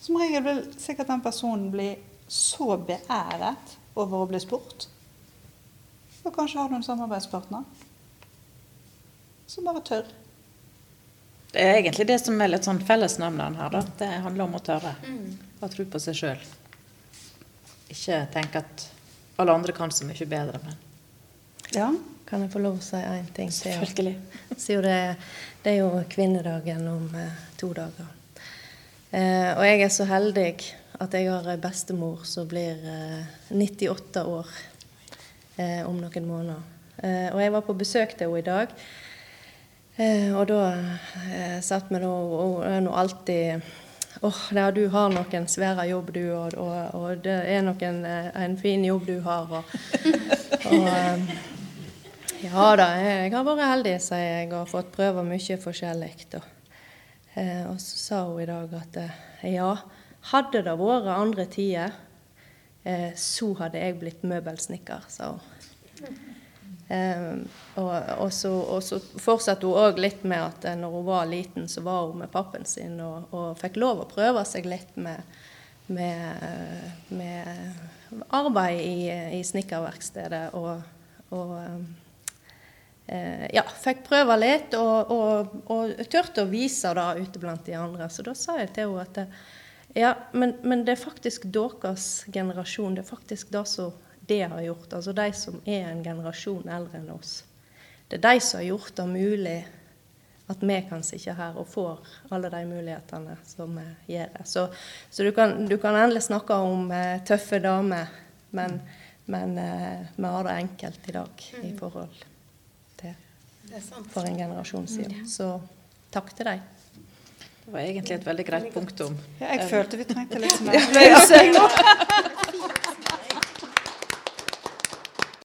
Som regel vil sikkert den personen bli så beæret over å bli spurt. Og kanskje har du en samarbeidspartner som bare tør. Det er egentlig det som er litt sånn fellesnevneren her. da. Det handler om å tørre. Å tro på seg sjøl. Ikke tenke at alle andre kan så mye bedre, men Ja. Kan jeg få lov å si én ting til? selvfølgelig. Det, det er jo kvinnedagen om eh, to dager. Eh, og jeg er så heldig at jeg har ei bestemor som blir eh, 98 år eh, om noen måneder. Eh, og jeg var på besøk til henne i dag. Eh, og da eh, satt vi da og er nå alltid Åh, ja, du har nok en svære jobb, du, og, og, og det er nok en, eh, en fin jobb du har. Og, og ja da, jeg har vært heldig, sier jeg, og fått prøve mye forskjellig. Og, og så sa hun i dag at ja, hadde det vært andre tider, så hadde jeg blitt møbelsnekker, sa hun. Eh, og, og, så, så fortsatte hun òg litt med at eh, når hun var liten, så var hun med pappen sin og, og fikk lov å prøve seg litt med, med, med arbeid i, i snekkerverkstedet. Og, eh, ja, fikk prøve litt og, turte å vise det ute blant de andre. Så da sa jeg til henne at ja, men, men det er faktisk deres generasjon. Det er faktisk det som det har gjort. Altså de som er en generasjon eldre enn oss. Det er de som har gjort det mulig at vi kan sitte her og får alle de mulighetene som vi gjør. Så, så du, kan, du kan endelig snakke om eh, tøffe damer, men, men eh, vi har det enkelt i dag i forhold til for en generasjon siden. Så takk til deg. Det var egentlig et veldig greit punktum. Ja, jeg følte vi trengte litt mer løsning.